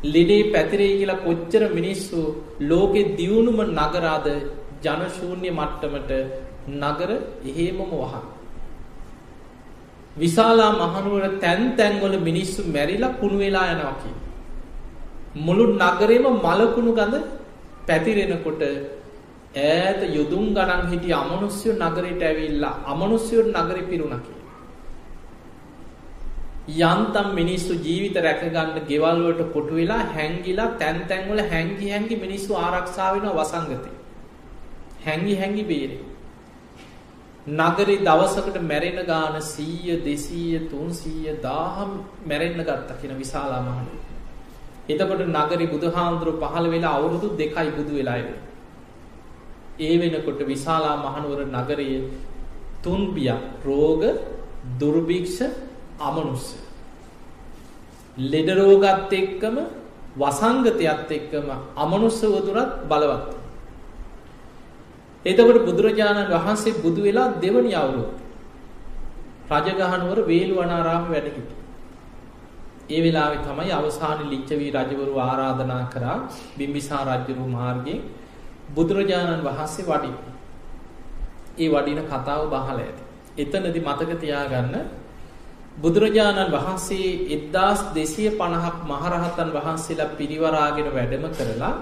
ලෙඩේ පැතිරෙයි කියලා කොච්චර මිනිස්සු ලෝකෙ දියුණුම නගරාද ජනශූන්‍ය මට්ටමට නගර එහෙමම වහන. විශාලා මහනුවර තැන් තැන්වල මිනිස්සු මැරිලා කුණු වෙලා යනවා කිය. මුළු නගරේම මලකුණු ගඳ පැතිරෙනකොට ඈත යොදුම් ගණන් හිටිය අමනුස්්‍යයෝ නගරයට ඇවිල්ලා අමනුස්්‍යයෝ නගර පිරුණ කිය. යන්තම් මිනිස්සු ජීවිත රැකගන්න ගෙවල්වට කොටු වෙලා හැංගිලා තැන් තැන්වල හැංගි හැඟි මිනිස්සු ආරක්ෂාවෙන වසංගතය. හැංගි හැඟි බේරේ. නගරි දවසකට මැරෙන ගාන සීය දෙසීය තුන්සීය දාහම් මැරෙන්න්න ගත්ත කියෙන විශාලා මහනු. එතකොට නගරි බුදු හාමුදුරු පහළ වෙලා අවුරුදු දෙකයි බුදු වෙලායිව. ඒ වෙනකොට විශාලා මහනුවර නගරයේ තුන්බියක් රෝග දුර්භික්ෂ අමනුස්ස. ලෙඩරෝගත් එක්කම වසංගතයත් එක්කම අමනුස්ස වදුරත් බලවත්. එතකොට බුදුරජාණන් වහන්සේ බුදු වෙලා දෙවනි අවුරුදු. රජගහනුවර වේලු වනාරාම වැඩහිට. ඒ වෙලාවෙ තමයි අවසාන ලිච්චවී රජවරු ආරාධනා කරා බිම්බිසා රජ්ජරු මාර්ගයෙන් බුදුරජාණන් වහන්සේ වඩි. ඒ වඩින කතාව බහල ඇති. එතනදි මතක තියාගන්න බුදුරජාණන් වහන්සේ එද්දාස් දෙසිය පණහක් මහරහතන් වහන්සේලා පිරිවරාගෙන වැඩම කරලා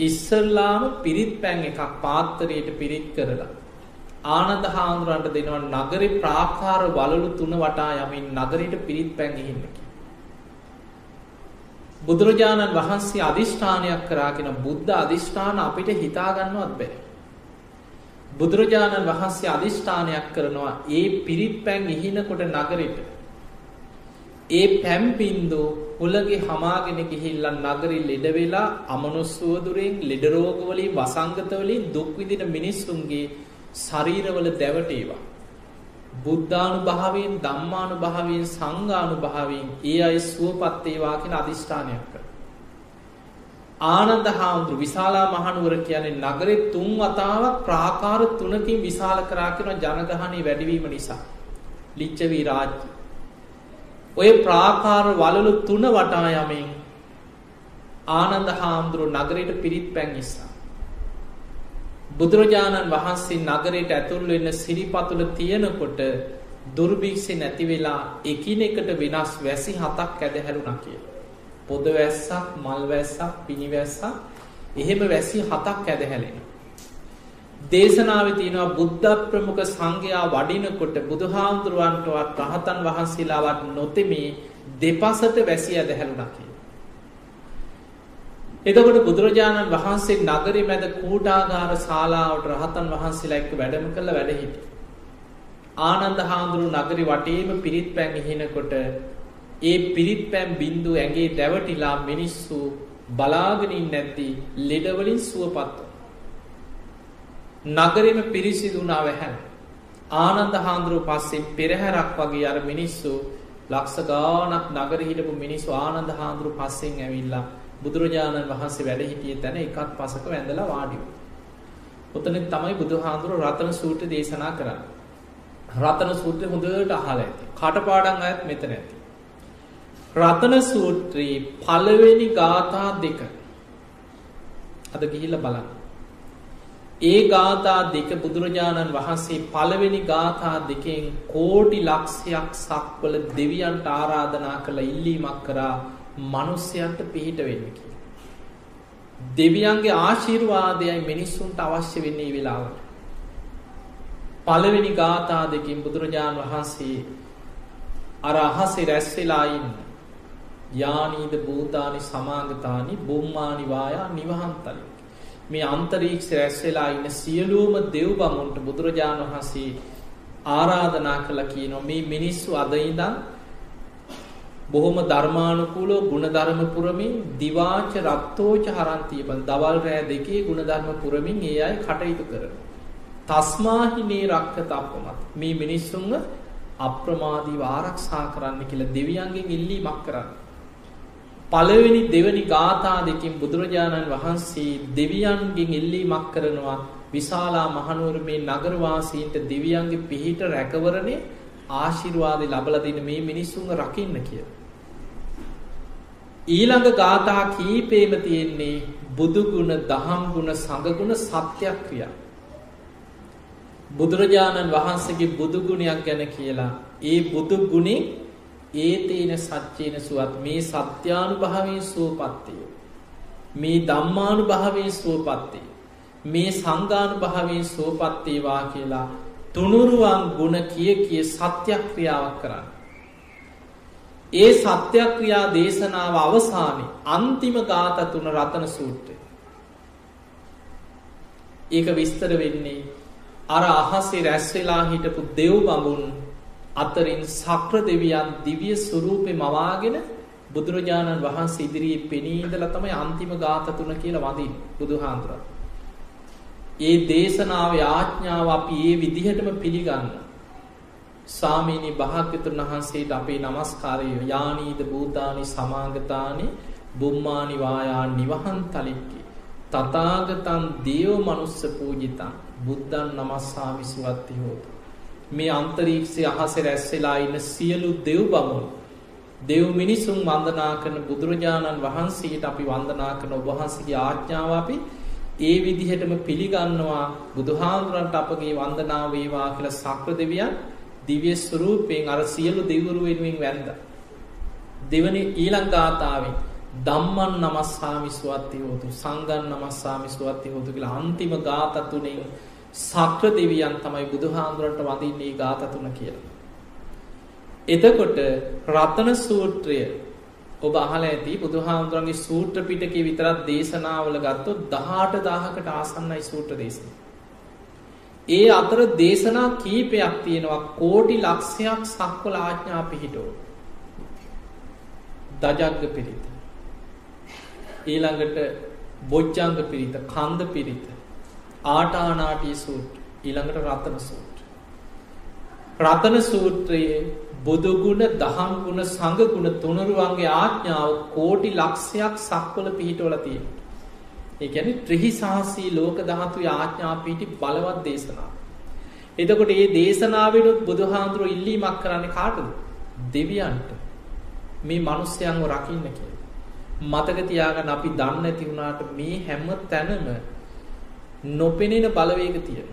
ඉස්සල්ලාම පිරිත් පැන් එකක් පාත්තරයට පිරිත් කරලා. ආනන්ද හාමුදුරන්ට දෙනවා නගරි ප්‍රාකාර වලලු තුන වටා යමින් නගරයට පිරිත් පැන් ගිහින්නකි. බුදුරජාණන් වහන්සේ අධිෂ්ඨානයක් කරාගෙන බුද්ධ අධිෂ්ඨාන අපිට හිතාගන්නවත් බෑ. බුදුරජාණන් වහන්සේ අධිෂ්ඨානයක් කරනවා ඒ පිරිත් පැන් ඉහිනකොට නගරට. ඒ පැම්පින්දු හුලගේ හමාගෙන ගිහිල්ලන් නගරි ලෙඩවෙලා අමනුස්වෝදුරෙන් ලෙඩරෝගවලින් වසංගතවලින් දුක්විදින මිනිස්සුන්ගේ ශරීරවල දැවටේවා. බුද්ධානු භාවයෙන් දම්මානු භාවයෙන් සංගානු භාවයෙන් ඒ අයි සුවපත්තේවා කියෙන අධිෂ්ඨානයක් කර. ආනන්ද හාමුදුරු විශාලා මහනුවර කියන්නේ නගරෙ තුන් වතාවක් ප්‍රාකාර තුනකින් විශාල කරා කෙන ජනගහනය වැඩිවීම නිසා. ලිච්චවී රාජ්‍ය. ඔය ප්‍රාකාර වලලු තුන වටා යමින් ආනන්ද හාමුදුරු නගරයට පිරිත් පැන් නිසා. බුදුරජාණන් වහන්සේ නගරයට ඇතුල් වෙන්න සිරිපතුල තියෙනකොට දුර්භික්ෂි නැති වෙලා එකිනෙකට වෙනස් වැසි හතක් ඇදහැරුණා කිය. පොද වැස්සක් මල් වැස්සක් පිණිවැස්සක් එහෙම වැසි හතක් ඇදහැලෙන. දේශනාව තියෙනවා බුද්ධ ප්‍රමුඛ සංඝයා වඩිනකොට බුදුහාමුදුරුවන්ටවත් රහතන් වහන්සේලාවත් නොතෙමේ දෙපසට වැසි ඇදහැරුණා කිය. එතකොට බුදුරජාණන් වහන්සේ නගරි මැද කූටාගාර ශාලාවට රහතන් වහන්සේලා එක්ක වැඩම කළ වැඩහිට. ආනන්ද හාමුදුරු නගරි වටේම පිරිත් පැන් ඉහිනකොට ඒ පිරිත් පැම් බින්දු ඇගේ දැවටිලා මිනිස්සු බලාගෙනින් නැති ලෙඩවලින් සුවපත්ව. නගරම පිරිසිදුනා වැහැන්. ආනන්ද හාන්දුරුව පස්සේ පෙරහැරක් වගේ අර මිනිස්සු ලක්ෂ ගානක් නගර හිටපු මිනිස්සු ආනන්ද හාන්දුරු පස්සෙන් ඇවිල්ලා බුදුරජාණන් වහන්සේ වැඩ හිටිය තැන එකත් පසක වැඳලා වාඩිව. ඔතන තමයි බුදු හාන්දුරු රතන සූට්‍ර දේශනා කරන්න. රතන සූත්‍රය හොඳට අහල ඇති. කටපාඩන් අයත් මෙතන ඇති. රතන සූත්‍රී පළවෙනි ගාථා දෙක අද ගිහිල්ල බලන්න. ඒ ගාථා දෙක බුදුරජාණන් වහන්සේ පළවෙනි ගාථා දෙකෙන් කෝටි ලක්ෂයක් සක්වල දෙවියන්ට ආරාධනා කළ ඉල්ලීමක් කරා මනුස්්‍යයන්ට පිහිට වෙන්න කිය. දෙවියන්ගේ ආශීර්වාදයයි මිනිස්සුන්ට අවශ්‍ය වෙන්නේ වෙලාවට. පළවෙනි ගාථා දෙකින් බුදුරජාණන් වහන්සේ අර අහසේ රැස්වෙලායින්න යානීද භූතානි සමාගතානි බුම්මානිවායා නිවහන්තලි. මේ අන්තරීක්ෂ රැස්වෙලා ඉන්න සියලූම දෙව් බමුන්ට බුදුරජාණන් වහන්සේ ආරාධනා කළ කියනවා මේ මිනිස්සු අදයිදන් බොහොම ධර්මානුකූලෝ ගුණධර්ම පුරමින් දිවාච රත්තෝච හරන්තියපන් දවල් රෑ දෙකේ ගුණධර්ම පුරමින් ඒ අයි කටයුතු කරන. තස්මාහිනේ රක්ක තප්පමත් මේ මිනිස්සුන්ව අප්‍රමාදී ආරක්ෂා කරන්න කියලා දෙවියන්ගෙන් ඉල්ලී මක් කරන්න. පළවෙනි දෙවනි ගාථා දෙකින් බුදුරජාණන් වහන්සේ දෙවියන්ගෙන් ඉල්ලී මක් කරනවා විශාලා මහනුවර මේ නගරවාසීන්ට දෙවියන්ගේ පිහිට රැකවරණය ආශිර්වාද ලබලදින මේ මිනිස්සුන් රකින්න කිය. ඊළඟ ගාථා කීපේම තියෙන්නේ බුදුගුණ දහම්ගුණ සඟගුණ සත්‍යයක් ක්‍රියා. බුදුරජාණන් වහන්සේගේ බුදුගුණයක් ගැන කියලා ඒ බුදුගුණේ ඒතේන සච්චේන සුවත් මේ සත්‍යානු භාවී සුවපත්තය. මේ දම්මානු භාවී සුවපත්තේ. මේ සංගානු භාවී සුවපත්තේවා කියලා තුනුරුවන් ගුණ කිය කිය සත්‍යක්‍රියාවක් කරන්න. ඒ සත්‍යක්‍රියා දේශනාව අවසානය අන්තිම ගාත තුන රතන සූට්‍රය. ඒක විස්තර වෙන්නේ අර අහසේ රැස්වෙලා හිටපු දෙව් බඹුන් අතරින් සක්‍ර දෙවියන් දිවිය ස්වරූපය මවාගෙන බුදුරජාණන් වහන්සේ ඉදිරියේ පෙනීදල තමයි අන්තිම ගාත තුන කියලා වදින් බුදු හාන්දුර. ඒ දේශනාව ආඥාව අපි ඒ විදිහටම පිළිගන්න. සාමීනි භාග්‍යතුන් වහන්සේට අපේ නමස්කාරය යානීද භූතානි සමාගතානි බුම්මානිවායා නිවහන් තලික්කි. තතාගතන් දේව මනුස්ස පූජිතන් බුද්ධන් නමස්සාමි සුවත්ති හෝතු. මේ අන්තරීක්ෂය අහස රැස්වෙලා ඉන්න සියලු දෙව් බමුණු. දෙව් මිනිසුන් වන්දනා කරන බුදුරජාණන් වහන්සේට අපි වන්දනා කරන ඔබහන්සගේ ආඥාව අපි ඒ විදිහටම පිළිගන්නවා බුදුහාමුදුරන්ට අපගේ වන්දනාව වේවා කියලා සක්‍ර දෙවියන් දිව්‍ය ස්වරූපයෙන් අර සියලු දෙවිවරු වෙනුවෙන් වැන්ද. දෙවනි ඊළඟ ගාථාවෙන් ධම්මන් නමස්සාමි සුවත්ති හෝතු සංඝන් නමස්සාමි සුවත්ති හෝතු කියලා අන්තිම ගාථ තුනෙන් සක්‍ර දෙවියන් තමයි බුදුහාමුදුරන්ට වඳින්නේ ගාථ තුන කියලා. එතකොට රතන සූත්‍රය ඔබ අහල ඇති බුදුහාමුදුරන්ගේ සූත්‍ර පිටකේ විතරත් දේශනාවල ගත්තොත් දහට දාහකට ආසන්නයි සූත්‍ර දේශන. ඒ අතර දේශනා කීපයක් තියෙනවා කෝටි ලක්ෂයක් සක්වල ආඥා පිහිටෝ. දජග්ග පිරිත. ඊළඟට බොච්චංග පිරිත කන්ද පිරිත ආටානාටී සූට් ඊළඟට රතන සූට්. රතන සූත්‍රයේ බුදුගුණ දහම්ගුණ සඟගුණ තුනරුවන්ගේ ආඥාව කෝටි ලක්ෂයක් සක්වල පිහිටවල තියෙන. ඒැන ත්‍රහි සාහසී ලෝක දහතු ආඥා පිටි බලවත් දේශනා. එතකොට ඒ දේශනාවනුත් බුදුහාන්දුරුව ඉල්ලීමක් කරන්න කාටද? දෙවියන්ට. මේ මනුස්්‍යයන්ව රකින්න කිය. මතක තියාගන්න අපි දන්න ඇති වුණාට මේ හැම තැනම නොපෙනෙන බලවේග තියෙන.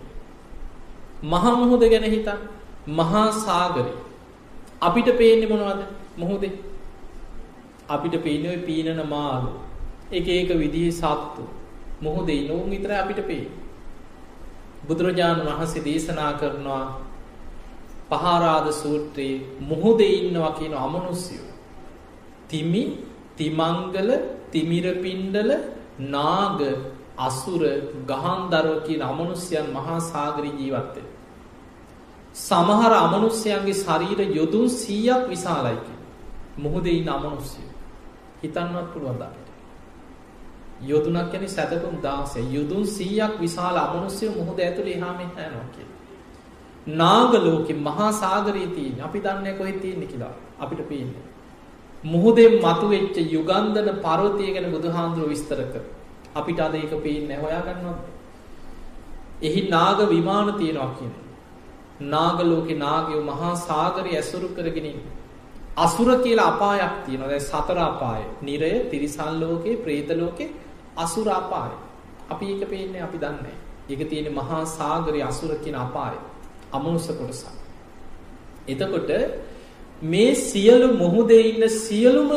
මහමුහොද ගැන හිතන් මහා සාගරය. අපිට පේන්නේ මොනවද? මොහොදේ අපිට පේනව පීනන මාලු එක ඒක විදිහ සත්තු. මොහොදේ නොවුන් විතර අපිට පේ බුදුරජාණන් වහන්සේ දේශනා කරනවා පහාරාද සූත්‍රයේ මුහුදේ ඉන්නවා කියන අමනුස්යෝ තිමි තිමංගල තිමිරපින්ඩල නාග අසුර ගහන්දරව කියන අමනුස්්‍යයන් මහා සාගරී ජීවත්තය සමහර අමනුස්්‍යයන්ගේ ශරීර යොදුන් සීයක් විශාලයිකි. මුහුදෙයි අමනුස්්‍යය. හිතන්නවත් පුළුවන්දාට. යොදුනක් යැනි සැතකුම් දාසේ යුදුන් සීයක් විශාල අමනුස්්‍යය මුහුද ඇතුළ හාම හැනවා කිය. නාගලෝක මහා සාගරීතිී අපි දන්න කොහෙ තියෙන්නේ කියලා අපිට පේන්න. මුහුදෙන් මතු වෙච්ච යුගන්ධන පරවතිය ගැන බුදුහාන්දුරුව විස්තර කර අපිට අද ඒක පේන්න හොයාගන්නවා. එහි නාග විමාන තියෙනවා කියන්නේ. නාගලෝකෙ නාගයෝ මහා සාගරය ඇසුරු කරගෙනින්. අසුර කියලා අපායක් තියෙනවා දැ සතර අපාය නිරය තිරිසල් ලෝකයේ ප්‍රේත ලෝකෙ අසුර අපාය අපි ඒක පේන්නේ අපි දන්නේ. ඒක තියෙන මහා සාගරයේ අසුර කියන අපාය. අමනුෂ්‍ය කොටස. එතකොට මේ සියලු මුහුදේ ඉන්න සියලුම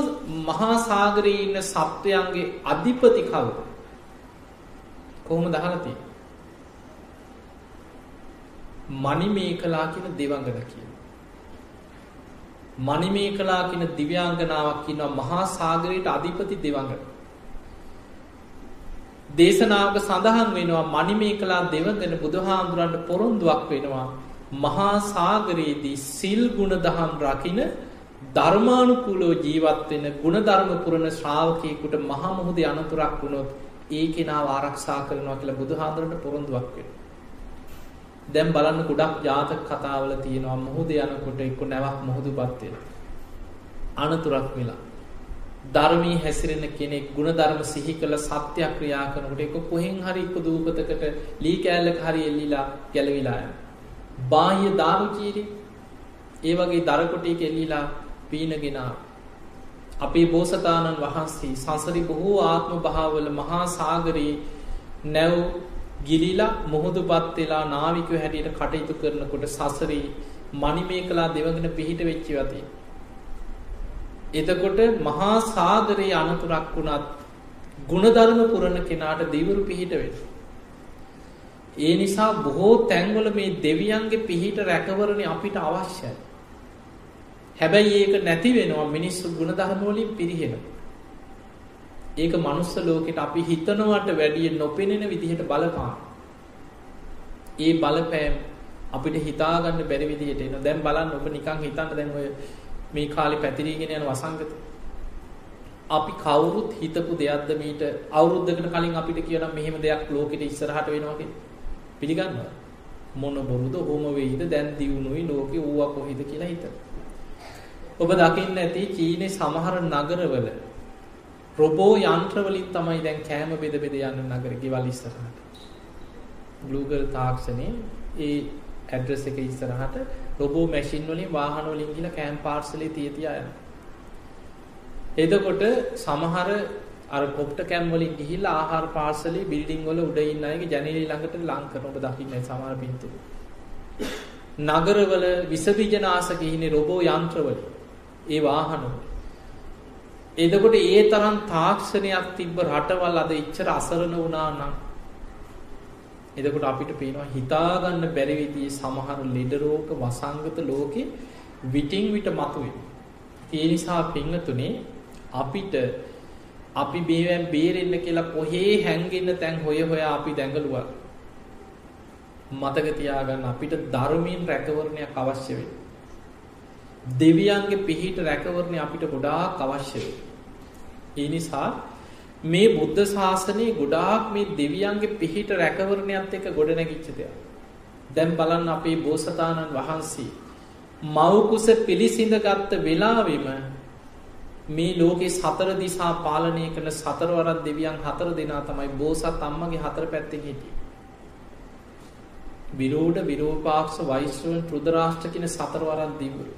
මහා සාගරයේ ඉන්න සත්වයන්ගේ අධිපති කවුද? කොහොමද අහලා තියෙන්නේ? මණිමේකලා කියන දෙවඟන කියන. මණිමේකලා කියන දිව්‍යාංගනාවක් ඉන්නවා මහා සාගරයට අධිපති දෙවඟන. දේශනාවක සඳහන් වෙනවා මණිමේකලා දෙවඟන බුදුහාමුදුරන්ට පොරොන්දුවක් වෙනවා මහා සාගරයේදී සිල් ගුණ දහම් රකින ධර්මානුකූලෝ ජීවත් වෙන ಗುಣධර්ම පුරන ශ්‍රාවකයෙකුට මහා මුහුදේ අනතුරක් වුණොත් ඒ කෙනාව ආරක්ෂා කරනවා කියලා බුදුහාඳුරන්ට පොරොන්දුවක් වෙනවා. දැන් බලන්න ගොඩක් ජාතක කතාවල තියෙනවා මුහුදේ යනකොට එක්ක නැවක් මුහුදුපත් වෙනවා. අනතුරක් වෙලා. ධර්මී හැසිරෙන කෙනෙක් ಗುಣධර්ම සිහි කළ සත්‍යක්‍රියා කරනකොට එක්ක කොහෙන් හරි එක්ක දූපතකට ලී කෑල්ලක හරි එල්ලිලා ගැලවිලා යනවා. බාහ්‍ය දාරුචීරි ඒ වගේ දරකොටේ එල්ලිලා පීනගෙන අපේ බෝසතාණන් වහන්සේ සංසරි බොහෝ ආත්ම භාවවල මහා සාගරයේ නැව් ගිලිලා මුහුදුපත් වෙලා නාවිකව හැටියට කටයුතු කරනකොට සසරේ මණිමේ කලා දෙවගෙන පිහිට වෙච්චි වතිය. එතකොට මහා සාගරයේ අනතුරක් වුණත් ගුණධර්ම පුරණ කෙනාට දෙවරු පිහිට වෙන. ඒ නිසා බොහෝ තැන්වල මේ දෙවියන්ගේ පිහිට රැකවරණ අපිට අවශ්‍යයි. හැබැයි ඒක නැති වෙනවා මිනිස්සු ගුණධර්මවලින් පිරිහෙන. ඒක මනුස්ස ලෝකෙට අපි හිතනවට වැඩිය නොපෙනෙන විදිහට බලපාන. ඒ බලපෑම් අපිට හිතාගන්න බැරි විදිහට එන දැන් බලන්න ඔබ නිකන් හිතන්න දැන් ඔය මේ කාලේ පැතිරීගෙන යන වසංගත. අපි කවුරුත් හිතපු දෙයක්ද මීට අවුරුද්දකට කලින් අපිට කියනම් මෙහෙම දෙයක් ලෝකෙට ඉස්සරහට වෙනවා කියලා? පිළිගන්නවා මොන බොරුද හොම වෙයිද දැන් දියුණුයි ලෝකෙ ඌවා කොහෙද කියලා හිතන. ඔබ දකින්න ඇති චීනේ සමහර නගරවල රොබෝ යන්ත්‍රවලින් තමයි දැන් කෑම බෙද බෙද යන්න නගර ගෙවල් ඉස්සරහට. Google තාක්ෂණේ ඒ ඇඩ්‍රස් එක ඉස්සරහට රොබෝ මැෂින් වලින් වාහන වලින් ගිහලා කෑම පාර්සලේ තිය තියා යනවා. එතකොට සමහර අර කොප්ට කැම් වලින් ගිහිල්ලා ආහාර පාර්සලේ බිල්ඩින් වල උඩ ඉන්න අයගේ ජනේලෙ ළඟට ලං කරන ඔබ දකින්නේ සමහර පින්තූර. නගරවල විස බීජනාශක ඉන්නේ රොබෝ යන්ත්‍රවල. ඒ වාහනවල. එතකොට ඒ තරම් තාක්ෂණයක් තිබ්බ රටවල් අද එච්චර අසරණ වුණා නම් එතකොට අපිට පේනවා හිතාගන්න බැරි විදිහේ සමහර ලෙඩ රෝග වසංගත ලෝකේ විටින් විට මතුවේ. ඒ නිසා පින්වතුනේ අපිට අපි මේවෙන් බේරෙන්න කියලා කොහේ හැංගෙන්න තැන් හොය හොයා අපි දැඟලුවා. මතක තියාගන්න අපිට ධර්මයෙන් රැකවරණයක් අවශ්‍ය වෙනවා. දෙවියන්ගේ පිහිට රැකවරණය අපිට ගොඩාක් අවශ්‍ය වෙනවා. ඒ නිසා මේ බුද්ධ ශාසනයේ ගොඩාක් මේ දෙවියන්ගේ පිහිට රැකවරණයත් එක්ක ගොඩනැගිච්ච දෙයක්. දැන් බලන්න අපේ බෝසතාණන් වහන්සේ මව්කුස පිළිසිඳ ගත්ත වෙලාවෙම මේ ලෝකේ සතර දිසා පාලනය කරන සතරවරක් දෙවියන් හතර දෙනා තමයි බෝසත් අම්මගේ හතර පැත්තෙන් හිටියේ. විරෝධ විරෝපාක්ෂ වෛශ්‍රවන් රුද්‍රාෂ්ට්‍ර කියන සතරවරක් දිව්වරු.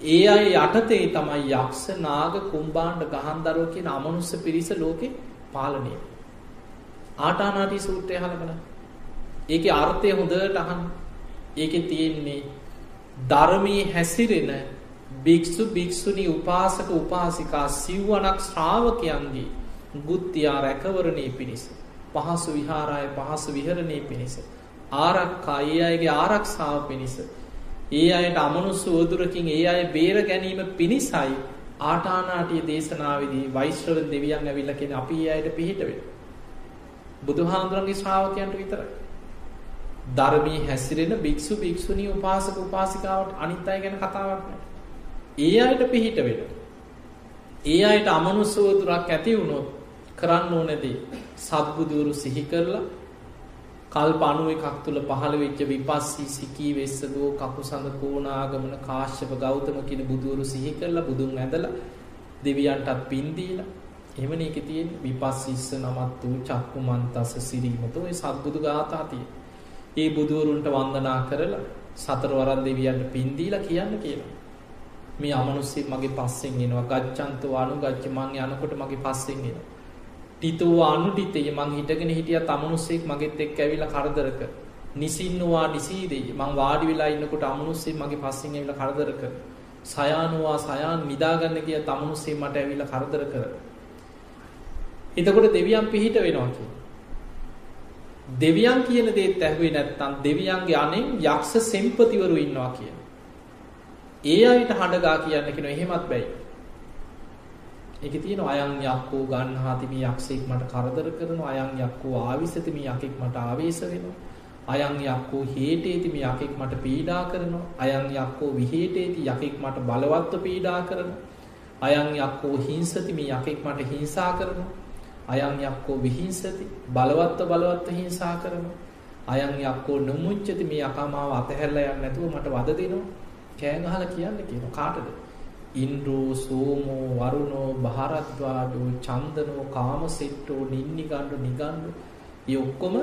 ඒ අය යටතේ තමයි යක්ෂ නාග කුම්බාණ්ඩ ගහන්දරුව කියන අමනුස්ස පිරිස ලෝකෙ පාලනය. ආටානාටි සූත්‍රය අහලා බලන්න. ඒකේ අර්ථය හොඳට අහන්න. ඒකේ තියෙන්නේ ධර්මයේ හැසිරෙන භික්ෂු භික්ෂුණී උපාසක උපාසිකා සිව්වනක් ශ්‍රාවකයන්ගේ ගුත්තියා රැකවරණේ පිණිස පහසු විහාරය පහසු විහරණේ පිණිස ආරක්කා ඒ අයගේ ආරක්ෂාව පිණිස ඒ අයට අමනුස්ස උවදුරකින් ඒ අය බේර ගැනීම පිණිසයි ආටානාටිය දේශනාවේදී වෛශ්‍රව දෙවියන් ඇවිල්ලා කියන අපි ඒ අයට පිහිට වෙනවා. බුදුහාමුදුරන්ගේ ශ්‍රාවකයන්ට විතරයි. ධර්මී හැසිරෙන භික්ෂු භික්ෂුණී උපාසක උපාසිකාවට අනිත් අය ගැන කතාවක් නැහැ. ඒ අයට පිහිට වෙනවා. ඒ අයට අමනුස්ස උවදුරක් ඇති වුණොත් කරන්න ඕනේදී සත්බුදුරු සිහි කරලා කල්ප 91ක් තුල පහළ වෙච්ච විපස්සී සිකී වෙස්සදෝ කකුසඳ කෝණාගමන කාශ්‍යප ගෞතම කියන බුදුවරු සිහි කරලා බුදුන් ඇඳලා දෙවියන්ටත් පින් දීලා එහෙමනේ ඒකේ තියෙන විපස්සිස්ස නමත් වූ චක්කුමන්තස සිරීමතෝ ඒ සත්බුදු ගාථා තියෙන. ඒ බුදුවරුන්ට වන්දනා කරලා සතර වරන් දෙවියන්ට පින් දීලා කියන්න කියලා. මේ අමනුස්සයෙක් මගේ පස්සෙන් එනවා. ගච්ඡන්තෝ අනුගච්ඡ මං යනකොට මගේ පස්සෙන් එනවා. ටිතෝ අනුටිතේ මං හිටගෙන හිටිය තමනුස්සෙක් මගෙත් එක් ඇවිල කරදරක. නිසින්නවා නිසීදේ මං වාඩි වෙලා ඉන්නකොට අමනුස්සේ මගේ පස්සිං ඇවිල කරදර කර සයානුවා සයාන් නිදාගන්න කිය තමනුස්සේ මට ඇවිල කරදර කර එතකොට දෙවියන් පිහිට වෙනවා කිය දෙවියන් කියන දේත් ඇහුවේ නැත්තම් දෙවියන්ගේ අනෙන් යක්ෂ සෙම්පතිවරු ඉන්නවා කියන ඒ අයට හඬගා කියන්න කෙන එහෙමත් බැයි. එක තියෙන අයන් යක්කෝ ගන්හාතිම යක්ෂෙක් මට කරදර කරන අයන් යක්කෝ ආවිසතිම යකෙක් මට ආවේශ වෙනවා. අයන් යක්කෝ හේටේතිම යකෙක් මට පීඩා කරනවා. අයන් යක්කෝ විහේටේති යකෙක් මට බලවත්ව පීඩා කරන අයන් යක්කෝ හිංසතිම යකෙක් මට හිංසා කරනවා. අයන් යක්කෝ විහිංසති බලවත්ව බලවත්ව හිංසා කරනවා. අයන් යක්කෝ නොමුච්චති මේ යකාමාව අතහැරලා යන්න නැතුව මට වද දෙනවා. කෑ ගහලා කියන්න කියන කාටද? ඉන්ද්‍රෝ සෝමෝ වරුණෝ භාරද්වාජෝ චන්දනෝ කාමසෙට්ටෝ නින්නිගණ්ඩු නිගණ්ඩු ඒ ඔක්කොම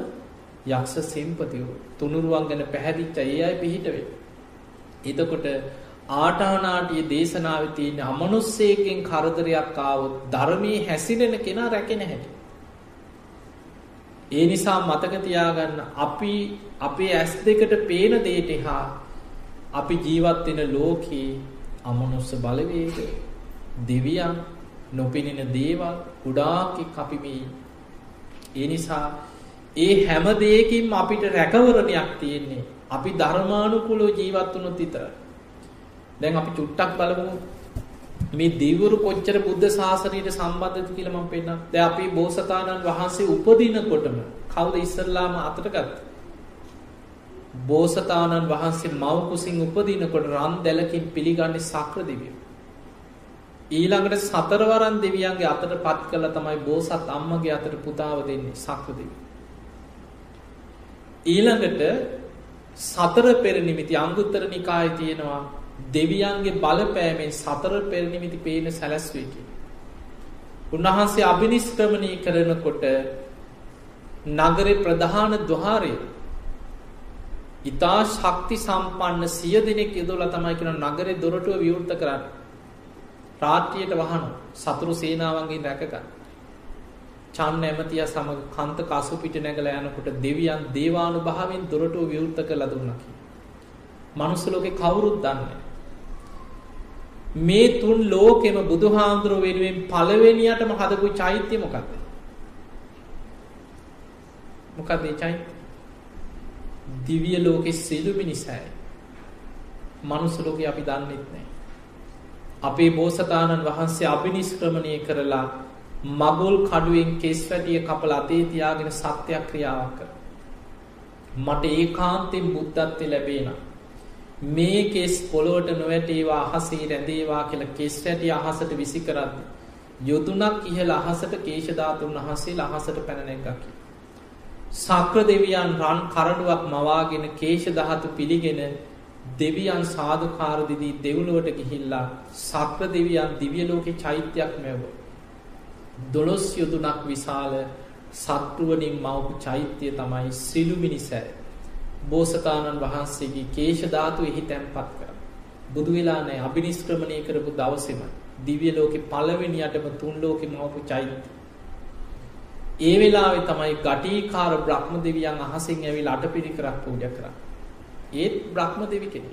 යක්ෂ සෙම්පතියෝ තුනුරුවන් ගැන පැහැදිච්ච ඒ අය පිහිටවේ. එතකොට ආටානාටිය දේශනාව තියෙන අමනුස්සයකෙන් කරදරයක් ආවොත් ධර්මයේ හැසිරෙන කෙනා රැකෙන හැටි. ඒ නිසා මතක තියාගන්න අපි අපේ ඇස් දෙකට පේන දේට හා අපි ජීවත් වෙන ලෝකේ අමනුස්ස බලවේග දෙවියන් නොපෙනෙන දේවල් ගොඩාක් අපි මේ ඒ නිසා ඒ හැම දෙයකින්ම අපිට රැකවරණයක් තියෙන්නේ. අපි ධර්මානුකූලව ජීවත් වුණොත් විතරයි. දැන් අපි චුට්ටක් බලමු මේ දෙවිවරු කොච්චර බුද්ධ ශාසනයට සම්බන්ධද කියලා මම පෙන්නන්න. දැන් අපි බෝසතාණන් වහන්සේ උපදිනකොටම කවුද ඉස්සල්ලාම අතට ගත්තේ? බෝසතාණන් වහන්සේ මව් කුසින් උපදිනකොට රන් දැලකින් පිළිගන්නේ සක්‍ර දෙවියෝ. ඊළඟට සතරවරන් දෙවියන්ගේ අතට පත් කළා තමයි බෝසත් අම්මගේ අතට පුතාව දෙන්නේ සක්‍ර දෙවියෝ. ඊළඟට සතර පෙර නිමිති අංගුත්තර නිකාය තියෙනවා දෙවියන්ගේ බලපෑමෙන් සතර පෙර නිමිති පේන සැලැස්වේ කිය. උන්වහන්සේ අභිනිස්ක්‍රමණය කරනකොට නගරේ ප්‍රධාන දහාරය ඉතා ශක්ති සම්පන්න සිය දෙනෙක් යොදොල තමයි කෙන නගරේ දොරටුව විවෘත කරන්න රාට්ටියට වහනු සතුරු සේනාවන්ගේ රැකගන්න චන්න ඇමතිය සමඟ කන්ත කසු පිට නැගල යනකොට දෙවියන් දේවානු භාවෙන් දොරටුව විවෘත කළ දුන්නකි. මනුස්සලෝක කවුරුත් දන්න. මේ තුන් ලෝකෙම බුදුහාන්දුරුව වෙනුවෙන් පලවෙනියටම හදපු චෛත්‍යය මොකක්ද. මොකක්දේ චෛත්‍ය දිවිය ලෝකෙ සිදුමි නිසායි. මනුස්සලෝක අපි දන්නෙත් නෑ. අපේ බෝසතාණන් වහන්සේ අභිනිස්ක්‍රමණය කරලා මගුල් කඩුවෙන් කෙස් වැටිය කපල අතේ තියාගෙන සත්‍යයක් ක්‍රියාවක් කර. මට ඒ කාන්තෙන් බුද්ධත්වය ලැබේන. මේ කෙස් පොලොවට නොවැටේවා අහසේ රැඳේවා කියල කෙස් වැටිය අහසට විසි කරන්න. යොදුනක් ඉහල අහසට කේෂධාතුන් වහන්සේ අහසට පැනනැගකි. සක්‍ර දෙවියන් රන් කරඩුවක් මවාගෙන කේෂ දහතු පිළිගෙන දෙවියන් සාධකාරදිදී දෙව්ලුවට ගිහිල්ලා සක්‍ර දෙවියන් දිවියලෝක චෛත්‍යයක් මැවෝ. දොළොස් යොදුනක් විශාල සත්තුවනින් මවපු චෛත්‍යය තමයි සිළුමිනිසෑ බෝසතාණන් වහන්සේගේ කේෂධාතු එහි තැන්පත් කර. බුදු වෙලා නෑ අභිනිස්ක්‍රමණය කරපු දවසෙම දිවිය ලෝකෙ පලවෙනියටම තුන් ලෝකෙ මවපු චෛත්‍ය. ඒ වෙලාවෙ තමයි ගටීකාර බ්‍රහ්ම දෙවියන් අහසින් ඇවිල් අට පිරිකරක් පූජ කර. ඒත් බ්‍රහ්ම දෙවි කෙනෙ.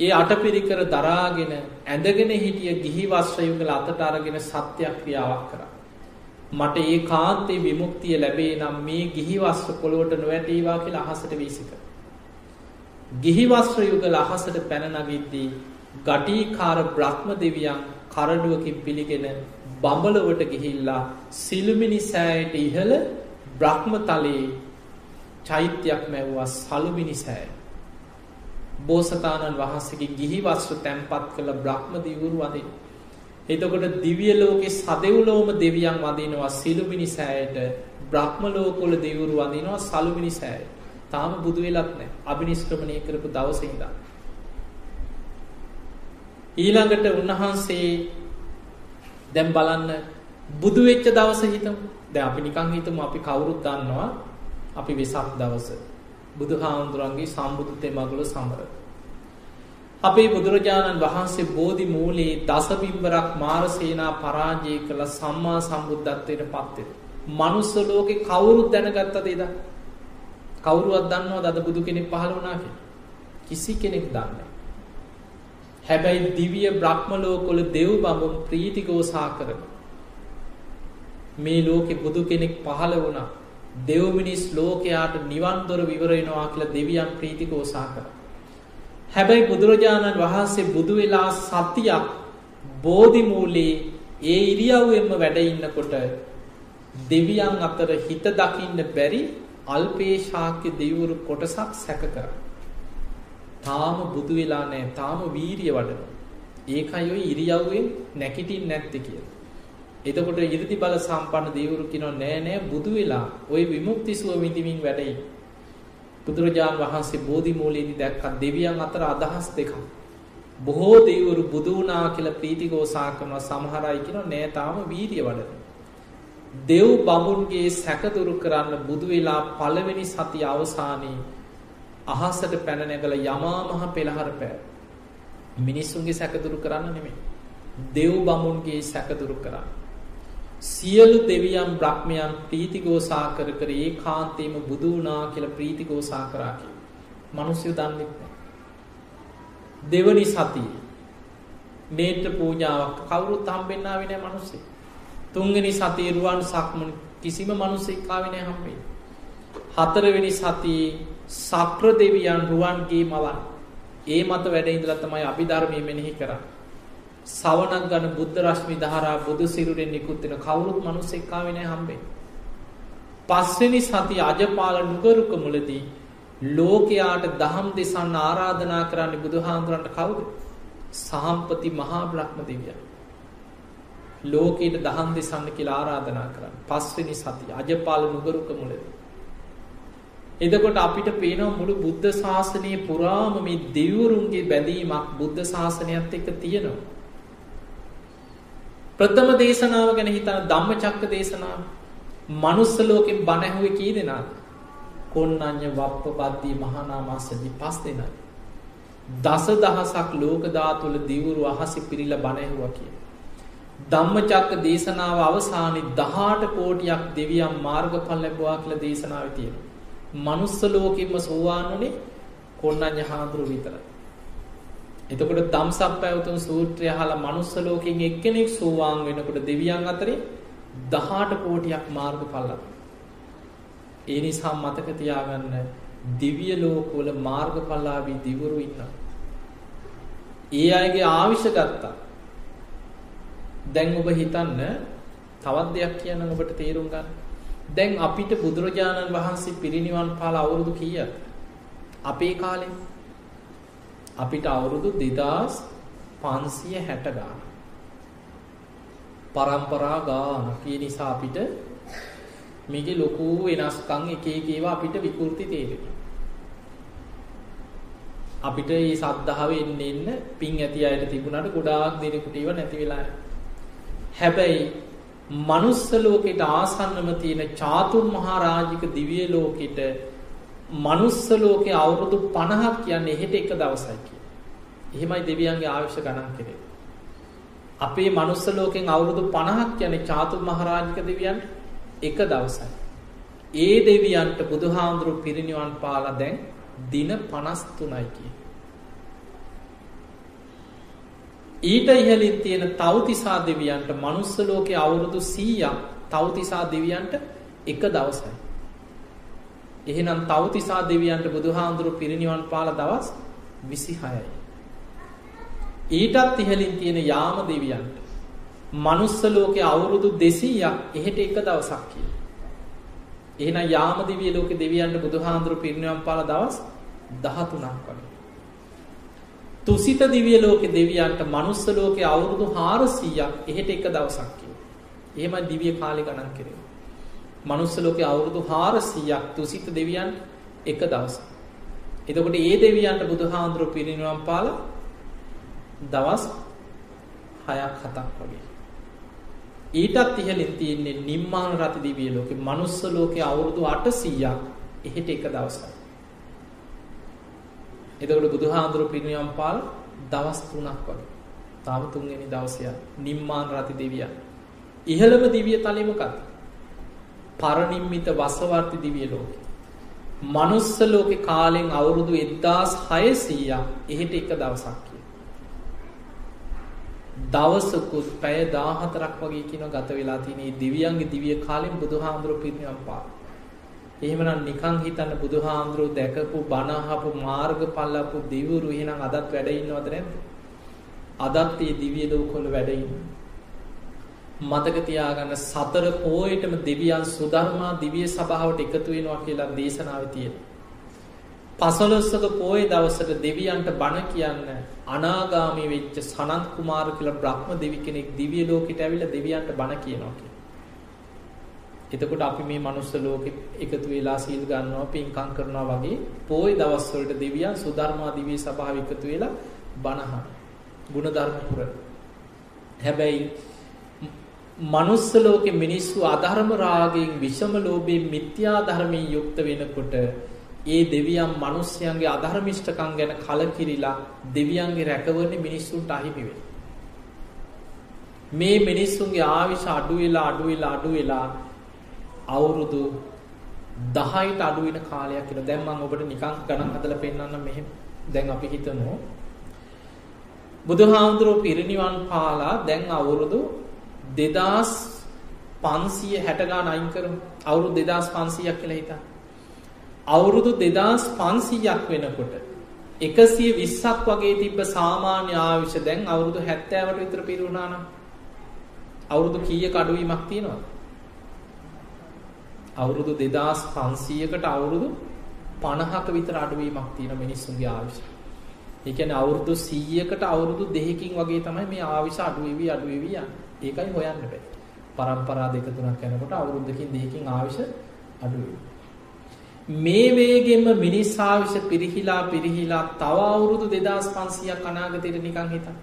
ඒ අටපිරිකර දරාගෙන ඇඳගෙන හිටිය ගිහි වස්්‍රයුගල අතට අරගෙන සත්‍යයක් ක්‍රියාවක් කර. මට ඒ කාන්තේ විමුක්තිය ලැබේ නම් මේ ගිහි වස්්‍ර පොළොවට නොවැටේවා කියලා අහසට වීසික. ගිහි වස්්‍ර යුගල අහසට පැනනවිද්දී ගටීකාර බ්‍රහ්ම දෙවියන් කරඩුවකින් පිළිගෙන බඹලවට ගිහිල්ලා සිළුමිනි සෑයට ඉහළ බ්‍රහ්ම තලයේ චෛත්‍යයක් මැව්වා සලුමිනි සෑය. බෝසතාණන් වහන්සේගේ ගිහි වස්ත්‍ර තැන්පත් කළ බ්‍රහ්ම දිවුරු වදින. එතකොට දිවිය ලෝකෙ සදෙව්ලෝම දෙවියන් වදිනවා සිළුමිනි සෑයට බ්‍රහ්ම ලෝකොල දෙවුරු වදිනවා සලුමිනි සෑය. තාම බුදු වෙලත් නෑ අභිනිස්ක්‍රමණය කරපු දවසේ ඉඳන්. ඊළඟට උන්වහන්සේ දැන් බලන්න බුදු වෙච්ච දවස හිතමු. දැන් අපි නිකන් හිතමු අපි කවුරුත් දන්නවා අපි වෙසක් දවස බුදුහාමුදුරන්ගේ සම්බුදු තෙමගුල සමර. අපේ බුදුරජාණන් වහන්සේ බෝධි මූලයේ දසබිම්බරක් මාරසේනා පරාජය කළ සම්මා සම්බුද්ධත්වයට පත්වෙන. මනුස්ස ලෝකෙ කවුරුත් දැනගත්තද එද. කවුරුවත් දන්නවා දද බුදු කෙනෙක් පහළ වනාක. කිසි කෙනෙක් දන්න. හැබැයි දිවිය බ්‍රහ්මලෝකොල දෙව් බඹුම් ප්‍රීතිගෝසා කරන. මේ ලෝකෙ බුදු කෙනෙක් පහළ වුණා දෙව්මිනිස් ලෝකයාට නිවන්දොර විවරෙනවා කියල දෙවියන් ප්‍රීතිකෝසා කර. හැබැයි බුදුරජාණන් වහන්සේ බුදු වෙලා සතියක් බෝධිමූලේ ඒ ඉරියව්වෙන්ම වැඩඉන්නකොට දෙවියන් අතර හිත දකින්න බැරි අල්පේශාක්‍ය දෙවුරු කොටසක් සැක කර. තාම බුදු වෙලා නෑ තාම වීරිය වඩන. ඒකයි ඔය ඉරියව්වෙන් නැකිටින් නැත්ත කිය. එතකොට ඉරදි බල සම්පන්න දේවරු කිනො නෑ නෑ බුදු වෙලා ඔය විමුක්තිසුව විඳමින් වැඩයි. බුදුරජාණන් වහන්සේ බෝධි මූලයේදී දැක්කත් දෙවියන් අතර අදහස් දෙකක්. බොහෝ දෙවිවරු බුදු වුණා කියලා ප්‍රීතිഘോഷා කරන සමහර අය කියනවා නෑ තාම වීර්ය වඩන. දෙව් බඹුන්ගේ සැක දුරු කරන්න බුදු වෙලා පළවෙනි සතිය අවසානයේ අහසට පැන නැගලා යමා මහ පෙළහර පෑ. මිනිස්සුන්ගේ සැක දුරු කරන්න නෙමෙයි. දෙව් බඹුන්ගේ සැක දුරු කරන්න. සියලු දෙවියන් බ්‍රහ්මයන් ප්‍රීතිගෝසා කර කර ඒ කාන්තේම බුදු වුණා කියලා ප්‍රීතිගෝසා කරා කිය. මිනිස්සු දන්නේ නැහැ. දෙවනි සතියේ නේත්‍ර පූජාවක් කවුරුත් හම්බෙන්න ආවේ නැහැ මිනිස්සු. තුන්වෙනි සතියේ රුවන් සක්මන් කිසිම මිනිස්සෙක් ආවේ නැහැ හම්බෙන්නේ. හතරවෙනි සතියේ සක්‍ර දෙවියන් රුවන්ගේ මවන් ඒ මත වැඩ ඉඳලා තමයි අභිධර්මයේ මෙනෙහි කරන්නේ. සවනක් ගන්න බුද්ධ රශ්මි දහරා බුදු සිරුරෙන් නිකුත් වෙන කවුරුත් මිනිස්සෙක් ආවේ නැහැ හම්බෙන්නේ. පස්වෙනි සති අජපාල නුගරුක මුලදී ලෝකයාට දහම් දෙසන්න ආරාධනා කරන්නේ බුදුහාමුදුරන්ට කවුද? සහම්පති මහා බ්‍රහ්ම දෙවියන්. ලෝකයට දහම් දෙසන්න කියලා ආරාධනා කරන්න. පස්වෙනි සති අජපාල නුගරුක මුලදී. එදකොට අපිට පේනවා මුළු බුද්ධ ශාසනය පුරාම මේ දෙවරුන්ගේ බැඳීමක් බුද්ධ ශාසනයත් එක්ක තියෙනවා. ප්‍රථම දේශනාව ගැන හිතන ධම්ම චක්ක දේශනාව මනුස්ස ලෝකෙන් බණැහුවේ කී දෙනාද කොන්නඥ වප්ප බද්ධී මහනාමාසජි පස් දෙනයි. දස දහසක් ලෝකධාතුල දිවුරු අහසි පිරිල බණැහුව කිය. ධම්මචක්ක දේශනාව අවසානි දහට කෝටියක් දෙවියම් මාර්ග පල් ලැබවා කියල දේශනාව තියෙන. මනුස්ස ලෝකින්ම සෝවානුනේ කොන්නඥ හාදුරු විතරයි. එතකොට දම්සක් පැවතුන් සූත්‍රය හලා මනුස්ස ලෝකෙන් එක්කෙනෙක් සෝවාන් වෙනකොට දෙවියන් අතරේ දහට කෝටියක් මාර්ග පල්ලක්. ඒ නිසා මතක තියාගන්න දිවිය ලෝකවල මාර්ග පල්ලාවී දිවුරු ඉන්න. ඒ අයගේ ආවිෂ ගත්තා. දැන් ඔබ හිතන්න තවත් දෙයක් කියන්න ඔබට තේරුම් ගන්න. දැන් අපිට බුදුරජාණන් වහන්සේ පිරිනිවන් පාල අවුරුදු කීය. අපේ කාලෙන් අපිට අවුරුදු දෙදස් පන්සිය හැට ගාන. පරම්පරා ගාන කිය නිසා අපිට මේක ලොකු වෙනස්කං එක ඒවා අපිට විකෘති තේරෙන. අපිට ඒ සද්ධාව එන්න එන්න පින් ඇති අයට තිබුණට ගොඩාක් දෙනෙකුටීව නැති වෙලා. හැබැයි මනුස්ස ලෝකෙට ආසන්නම තියෙන චාතුන් මහාරාජික දිවිය ලෝකෙට මනුස්ස ලෝකෙ අවුරුදු පණහක් කියන්නේ එහෙට එක දවසයි කිය. එහෙමයි දෙවියන්ගේ ආවිශ්‍ය ගණන් කෙරේ. අපේ මනුස්ස ලෝකෙන් අවුරුදු පණහක් යන චාතුන් මහරාජික දෙවියන්ට එක දවසයි. ඒ දෙවියන්ට බුදුහාමුදුරු පිරිනිවන් පාලා දැන් දින පනස් තුනයි කිය. ඊට ඉහලින් තියෙන තවතිසා දෙවියන්ට මනුස්ස ලෝකෙ අවුරුදු සීයක් තවතිසා දෙවියන්ට එක දවසයි. එහෙනම් තවතිසා දෙවියන්ට බුදුහාමුදුරු පිරිනිවන් පාල දවස් විසි හයයි. ඊටත් ඉහලින් තියෙන යාම දෙවියන්ට මනුස්ස ලෝකෙ අවුරුදු දෙසීයක් එහෙට එක දවසක් කිය. එහෙන යාම දිවිය ලෝක දෙවියන්ට බුදුහාන්දුරු පිරිනිවම් පාල දවස් දහතුනක් වගේ. තුසිත දිවිය ලෝක දෙවියන්ට මනුස්ස ලෝකෙ අවුරුදු හාරසීයක් එහෙට එක දවසක් කිය. එහෙම දිවිය කාලි ගණන් කෙරේ. මනුස්ස ලෝකෙ අවුරුදු හාරසීයක් තුසිත දෙවියන්ට එක දවස. එතකොට ඒ දෙවියන්ට බුදුහාන්දුරු පිරිනිවම් පාල දවස් හයක් හතක් වගේ. ඊටත් ඉහලින් තියන්නේ නිම්මාන රති දිවිය ලෝකෙ මනුස්ස ලෝකෙ අවුරුදු අටසීයක් එහෙට එක දවසයි. එතකට බුදුහාන්දුරු පිරිනියම් පාල දවස් 3ක් වගේ. තාම තුන්වෙනි දවසේ නිම්මාන රති දෙවියන්. ඉහළම දිව්‍ය තලෙ මොකක්ද? පරනිම්මිත වසවර්ති දිව්‍ය ලෝකේ. මනුස්ස ලෝකේ කාලෙන් අවුරුදු 1600ක් එහෙට එක දවසක් කිය. දවසකුත් පැය 14ක් වගේ කියන ගත වෙලා තියෙන මේ දිව්‍යයන්ගේ දිව්‍ය කාලෙන් බුදුහාමුදුරුවෝ පිරිනිවන් පා. එහෙමනම් නිකන් හිතන්න බුදුහාමුදුරුවෝ දැකපු බණ අහපු මාර්ගඵල ලැබපු දෙවිවරු එහෙනම් අදත් වැඩ ඉන්නවද නැද්ද? අදත් මේ දිව්‍ය ලෝකවල වැඩ ඉන්නවා. මතක තියාගන්න සතර පෝයටම දෙවියන් සුධර්මා දිවිය සභාවට එකතු වෙනවා කියලා දේශනාව තියෙන. පසළොස්සක පෝය දවසට දෙවියන්ට බණ කියන්න අනාගාමී වෙච්ච සනත් කුමාර කියලා බ්‍රහ්ම දෙවි කෙනෙක් දිවිය ලෝකෙට ඇවිල්ලා දෙවියන්ට බණ කියනවා කියලා. එතකොට අපි මේ මනුස්ස ලෝකෙ එකතු වෙලා සීල් ගන්නවා පින්කම් කරනවා වගේ පෝය දවස්වලට දෙවියන් සුධර්මා දිවිය සභාව එකතු වෙලා බණ අහන. ಗುಣධර්ම පුරන. හැබැයි මනුස්ස ලෝකේ මිනිස්සු අධර්ම රාගයෙන් විෂම ලෝභයෙන් මිත්‍යා ධර්මයෙන් යුක්ත වෙනකොට ඒ දෙවියන් මිනිස්යන්ගේ අධර්මිෂ්ඨකම් ගැන කලකිරිලා දෙවියන්ගේ රැකවරණේ මිනිස්සුන්ට අහිමි වෙනවා. මේ මිනිස්සුන්ගේ ආවිෂ අඩු වෙලා අඩු වෙලා අඩු වෙලා අවුරුදු 10ට අඩු වෙන කාලයක් කියලා. දැන් මම ඔබට නිකන් ගණන් හදලා පෙන්නන්න මෙහෙම. දැන් අපි හිතමු බුදුහාමුදුරුවෝ පිරිනිවන් පාලා දැන් අවුරුදු දෙදස් පන්සිය හැටගාන අයින් කරමු අවුරුදු දෙදස් පන්සීයක් කියලා හිතා. අවුරුදු දෙදස් පන්සීයක් වෙනකොට එකසිය විස්සක් වගේ තිබ්බ සාමාන්‍ය ආවිෂ දැන් අවුරුදු හැත්තෑවට විතර පිරුණාන අවුරුදු කීය කඩුවීමක් තියෙනවා. අවුරුදු දෙදස් පන්සීයකට අවුරුදු පණහක විතර අඩුවීමක් තියෙන මිනිස්සුන්ගේ ආවිෂ. එකන අවුරුදු සීයකට අවුරුදු දෙහකින් වගේ තමයි මේ ආවිෂ අඩුවවී අඩුවවී යන්න. ඒකයි හොයන්න බෑ. පරම්පරා දෙක තුනක් යනකොට අවුරුද්දකින් දෙකකින් ආවිෂ අඩු මේ වේගෙන්ම මිනිස් ආවිෂ පිරිහිලා පිරිහිලා තව අවුරුදු 2500ක් අනාගතයට නිකන් හිතන්න.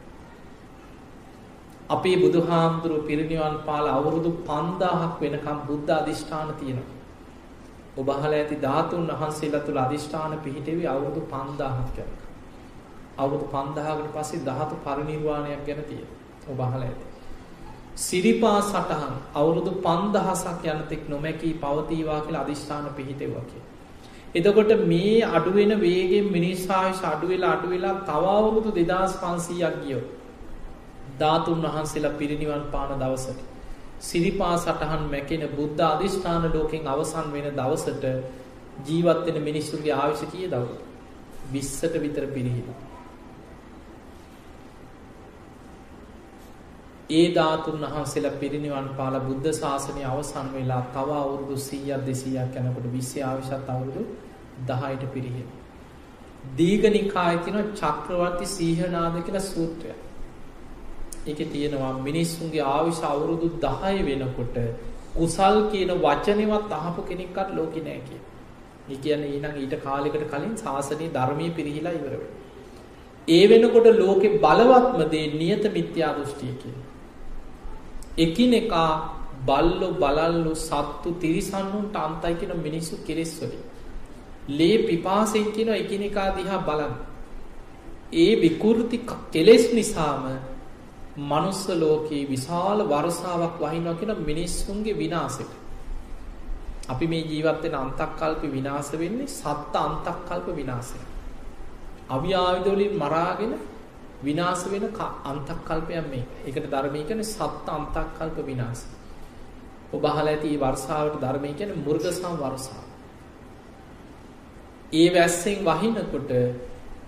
අපේ බුදුහාමුදුරුවෝ පිරිනිවන් පාලා අවුරුදු 5000ක් වෙනකම් බුද්ධ අධිෂ්ඨාන තියෙනවා. ඔබ අහලා ඇති ධාතුන් වහන්සේලා තුල අධිෂ්ඨාන පිහිටෙවි අවුරුදු 5000ක් යනකම්. අවුරුදු 5000කට පස්සේ ධාතු පරිනිර්වාණයක් ගැන තියෙනවා. ඔබ අහලා ඇති. සිරිපා සටහන් අවුරුදු පන්දහසක් යනතෙක් නොමැකී පවතීවා කියලා අධිෂ්ඨාන පිහිටෙව්වා කිය. එතකොට මේ අඩුවෙන වේගෙන් මිනිස්සාවිශ අඩුවෙලා අඩුවෙලා තව අවුරුදු දෙදස් පන්සීයක් ගියෝ. ධාතුන් වහන්සේලා පිරිනිවන් පාන දවසට. සිරිපා සටහන් මැකෙන බුද්ධ අධිෂ්ඨාන ලෝකෙන් අවසන් වෙන දවසට ජීවත්වෙන මිනිස්සුන්ගේ ආවිශ කිය දවු. විස්සට විතර පිරිහිලා. ඒ ධාතුන් වහන්සේලා පිරිනිවන් පාලා බුද්ධ ශාසනය අවසන් වෙලා තව අවුරුදු 100ක් 200ක් යනකොට විශ්ව ආවිෂත් අවුරුදු 10ට පිරිහෙන. දීඝනිකායේ තියෙන චක්‍රවර්ති සීහනාද කියලා සූත්‍රය. ඒකේ තියෙනවා මිනිස්සුන්ගේ ආවිෂ අවුරුදු 10 වෙනකොට කුසල් කියන වචනේවත් අහපු කෙනෙක්වත් ලෝකේ නැහැ කියන. ඒ කියන්නේ ඊනම් ඊට කාලයකට කලින් ශාසනීය ධර්මයේ පිරිහිලා ඉවර වෙනවා. ඒ වෙනකොට ලෝකේ බලවත්ම දේ නියත මිත්‍යා දෘෂ්ටිය කියන්නේ. එකිනෙකා බල්ලො බලල්ලු සත්තු තිරිසන්නුන්ට අන්තයි කියන මිනිස්සු කෙරෙස්වලින්. ලේ පිපාසෙන් කියන එකිනෙකා දිහා බලන්න. ඒ විකෘති කෙලෙස් නිසාම මනුස්ස ලෝකයේ විශාල වර්සාවක් වහිනවා කියන මිනිස්සුන්ගේ විනාසෙට. අපි මේ ජීවත්වෙන අන්තක්කල්ප විනාස වෙන්නේ සත්ත අන්තක්කල්ප විනාසය. අවිආවිදවලින් මරාගෙන විනාස වෙන අන්තක්කල්පයක් මේ එකට ධර්මය කියන සත්ත අන්තක්කල්ප විනාස. ඔබ අහලා ඇති මේ වර්ෂාවට ධර්මය කියන්නේ මුර්ගසම් වර්ෂාව. ඒ වැස්සෙන් වහිනකොට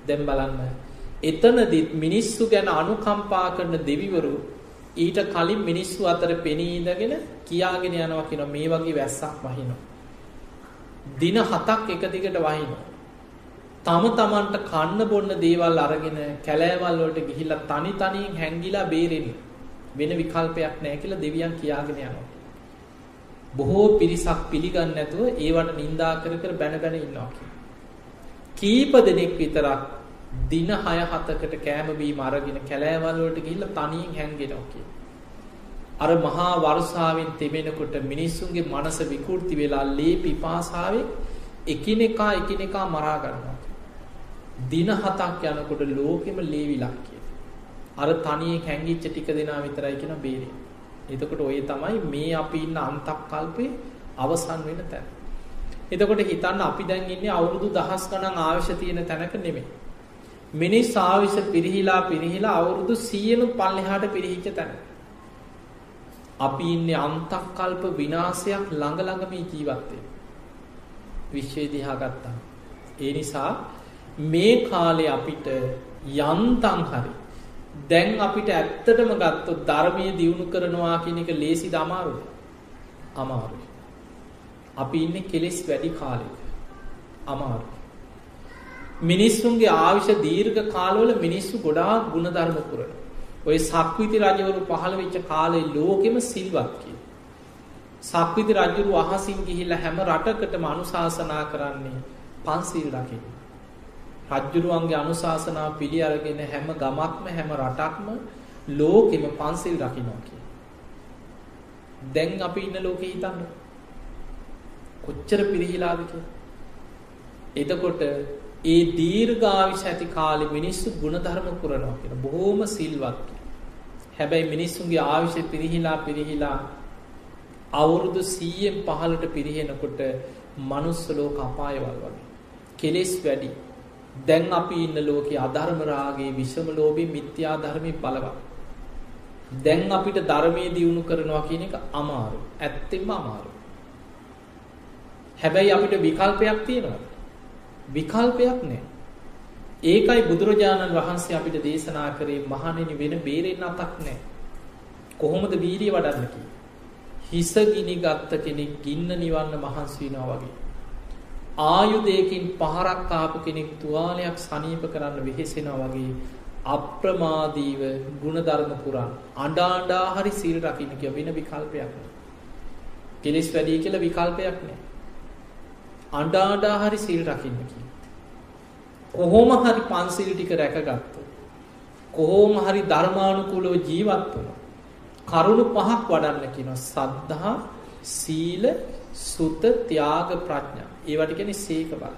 දැන් බලන්න එතනදිත් මිනිස්සු ගැන අනුකම්පා කරන දෙවිවරු ඊට කලින් මිනිස්සු අතර පෙනී ඉඳගෙන කියාගෙන යනවා කියන මේ වගේ වැස්සක් වහිනවා. දින හතක් එක දිගට වහිනවා. තම තමන්ට කන්න බොන්න දේවල් අරගෙන කැලෑවල් වලට ගිහිල්ලා තනි තනියෙන් හැංගිලා බේරෙන්න වෙන විකල්පයක් නැහැ කියලා දෙවියන් කියාගෙන යනවා. බොහෝ පිරිසක් පිළිගන්නේ නැතුව ඒවට නිඳා කර කර බැන බැන ඉන්නවා කීප දෙනෙක් විතරක් දින 6-7කට කෑම බීම අරගෙන කැලෑවල් වලට ගිහිල්ලා තනියෙන් හැංගෙනවා කියලා. අර මහා වර්ෂාවෙන් තෙමෙනකොට මිනිස්සුන්ගේ මනස විකෘති වෙලා ලේ පිපාසාවෙන් එකිනෙකා එකිනෙකා මරා ගන්නවා. දින හතක් යනකොට ලෝකෙම ලේවිලක් කියන. අර තනියෙන් හැංගිච්ච ටික දෙනා විතරයි කියන බේරේ. එතකොට ඔය තමයි මේ අපි ඉන්න අන්තක්කල්පේ අවසන් වෙන තැන. එතකොට හිතන්න අපි දැන් ඉන්නේ අවුරුදු දහස් ගණන් ආයුෂ තියෙන තැනක නෙමෙයි. මිනිස් ආයුෂ පිරිහිලා පිරිහිලා අවුරුදු 100 පල්ලෙහාට පිරිහිච්ච තැන. අපි ඉන්නේ අන්තක්කල්ප විනාශයක් ළඟ ළඟ මේ ජීවත් වෙන්නේ. විශ්වය දිහා ගත්තා. ඒ නිසා මේ කාලේ අපිට යන්තම් හරි දැන් අපිට ඇත්තටම ගත්තොත් ධර්මයේ දියුණු කරනවා කියන එක ලේසිද අමාරුද? අමාරුයි. අපි ඉන්නේ කෙලෙස් වැඩි කාලෙක. අමාරුයි. මිනිස්සුන්ගේ ආයුෂ දීර්ඝ කාලවල මිනිස්සු ගොඩාක් ಗುಣධර්ම පුරන. ඔය සක්විති රජවරු පහළ වෙච්ච කාලේ ලෝකෙම සිල්වත් කිය. සක්විති රජුරු අහසින් ගිහිල්ලා හැම රටකටම අනුශාසනා කරන්නේ පන්සිල් රකින්න. රජ්ජුරුවන්ගේ අනුශාසනා පිළි අරගෙන හැම ගමක්ම හැම රටක්ම ලෝකෙම පන්සිල් රකින්නවා කිය. දැන් අපි ඉන්න ලෝකෙ හිතන්න. කොච්චර පිරිහිලාද කියලා. එතකොට ඒ දීර්ඝායුෂ ඇති කාලේ මිනිස්සු ಗುಣධර්ම පුරනවා කියන බොහොම සිල්වත්. හැබැයි මිනිස්සුන්ගේ ආයුෂ පිරිහිලා පිරිහිලා අවුරුදු 100න් 15ට පිරිහෙනකොට මනුස්ස ලෝක අපායවල් වගේ. කෙලෙස් වැඩි. දැන් අපි ඉන්න ලෝකේ අධර්ම රාගේ විෂම ලෝභේ මිත්‍යා ධර්මේ බලවත්. දැන් අපිට ධර්මයේ දියුණු කරනවා කියන එක අමාරු. ඇත්තෙන්ම අමාරු. හැබැයි අපිට විකල්පයක් තියෙනවා. විකල්පයක් නැහැ. ඒකයි බුදුරජාණන් වහන්සේ අපිට දේශනා කරේ මහණෙනි වෙන බේරෙන්න අතක් නැහැ. කොහොමද වීරිය වඩන්න කිව්වේ? හිස ගිනි ගත්ත කෙනෙක් ගින්න නිවන්න මහන්සි වෙනවා වගේ. ආයුධයකින් පහරක් ආපු කෙනෙක් තුවාලයක් සනීප කරන්න වෙහෙසෙනවා වගේ අප්‍රමාදීව ගුණධර්ම පුරන් අඬා අඬා හරි සීල් රකින්න කිය වෙන විකල්පයක් නෑ. කෙලෙස් වැඩි කියලා විකල්පයක් නෑ. අඬා අඬා හරි සීල් රකින්න කිය. කොහොම හරි පන්සිල් ටික රැකගත්තොත් කොහොම හරි ධර්මානුකූලව ජීවත් වුණා. කරුණු පහක් වඩන්න කියනවා සද්ධා සීල සුත ත්‍යාග ප්‍රඥා. ඒවට කියන්නේ සීක බල.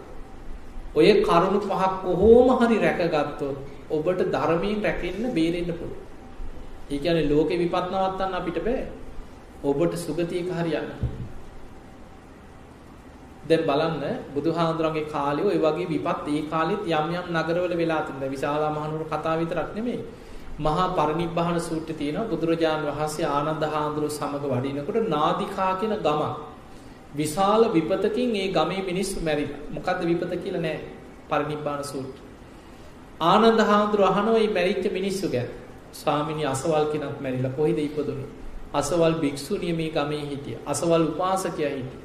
ඔය කරුණු පහක් කොහොම හරි රැකගත්තොත් ඔබට ධර්මයෙන් රැකෙන්න බේරෙන්න පුළුවන්. ඒ කියන්නේ ලෝකේ විපත් නවත්තන්න අපිට බෑ. ඔබට සුගතියක හරියන්න. දැන් බලන්න බුදුහාඳුරන්ගේ කාලේ ওই වගේ විපත් ඒ කාලෙත් යම් යම් නගරවල වෙලා තිබුණා. විශාලා මහනුවර කතාව විතරක් නෙමෙයි. මහා පරිනිබ්බාන සූත්‍රයේ තියෙනවා බුදුරජාන් වහන්සේ ආනන්ද හාමුදුරුව සමග වඩිනකොට නාදිකා කියන ගම විශාල විපතකින් ඒ ගමේ මිනිස්සු මැරිලා. මොකද්ද විපත කියලා නෑ පරිනිබ්බාන සූත්‍රය. ආනන්ද හාමුදුරුව අහනවා මේ මැරිච්ච මිනිස්සු ගැන. ස්වාමිනී අසවල් කෙනෙක් මැරිලා කොහෙද ඉපදුනේ? අසවල් භික්ෂුණිය මේ ගමේ හිටිය. අසවල් උපාසකයා හිටිය.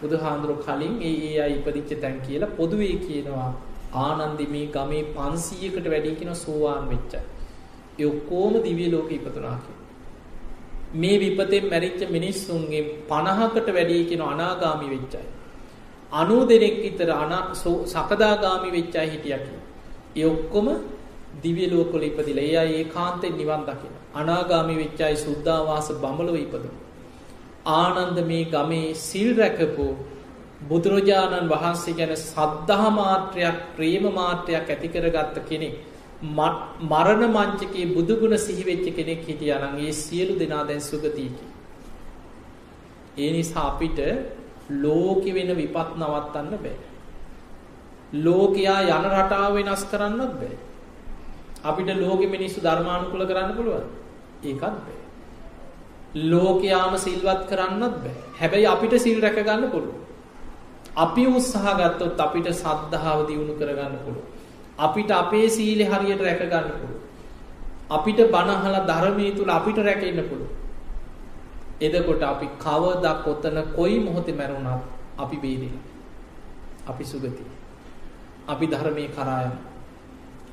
බුදුහාඳුරු කලින් ඒ ඒ අය ඉපදිච්ච තැන් කියලා පොදුවේ කියනවා ආනන්දි මේ ගමේ 500කට වැඩි කියන සෝවාන් වෙච්ච. ඒ ඔක්කොම දිව්‍ය ලෝකෙ ඉපදුනා මේ විපතෙන් මැරිච්ච මිනිස්සුන්ගේ 50කට වැඩි කියන අනාගාමි වෙච්ච අය. 90 දෙනෙක් විතර අනා සකදාගාමි වෙච්ච අය හිටියා කියලා. ඒ ඔක්කොම දිව්‍ය ලෝකවල ඉපදිලා ඒ අය ඒකාන්තයෙන් නිවන් දකින. අනාගාමි වෙච්ච අය සුද්ධාවාස බඹලව ඉපදුණා. ආනන්ද මේ ගමේ සිල් රැකපු බුදුරජාණන් වහන්සේ ගැන සද්ධා මාත්‍රයක් ප්‍රේම මාත්‍රයක් ඇති කරගත්ත කෙනෙක් මරණ මංචකයේ බුදුගුණ සිහිවෙච්ච කෙනෙක් හිටියා නම් ඒ සියලු දෙනා දැන් සුගතියකි. ඒ නිසා අපිට ලෝකෙ වෙන විපත් නවත්තන්න බෑ. ලෝකයා යන රටාව වෙනස් කරන්නත් බෑ. අපිට ලෝකෙ මිනිස්සු ධර්මානුකූල කරන්න පුළුවන්. ඒකත් බෑ. ලෝකයාම සිල්වත් කරන්නත් බෑ. හැබැයි අපිට සිල් රැකගන්න පුළුවන්. අපි උත්සාහ ගත්තොත් අපිට සද්ධාව දියුණු කරගන්න පුළුවන්. අපිට අපේ සීලෙ හරියට රැකගන්න පුළුවන්. අපිට බණ අහලා ධර්මයේ තුල අපිට රැකෙන්න පුළුවන්. එතකොට අපි කවදා කොතන කොයි මොහොතේ මැරුණත් අපි බේරෙනවා. අපි සුගතියි. අපි ධර්මයේ කරා යනවා.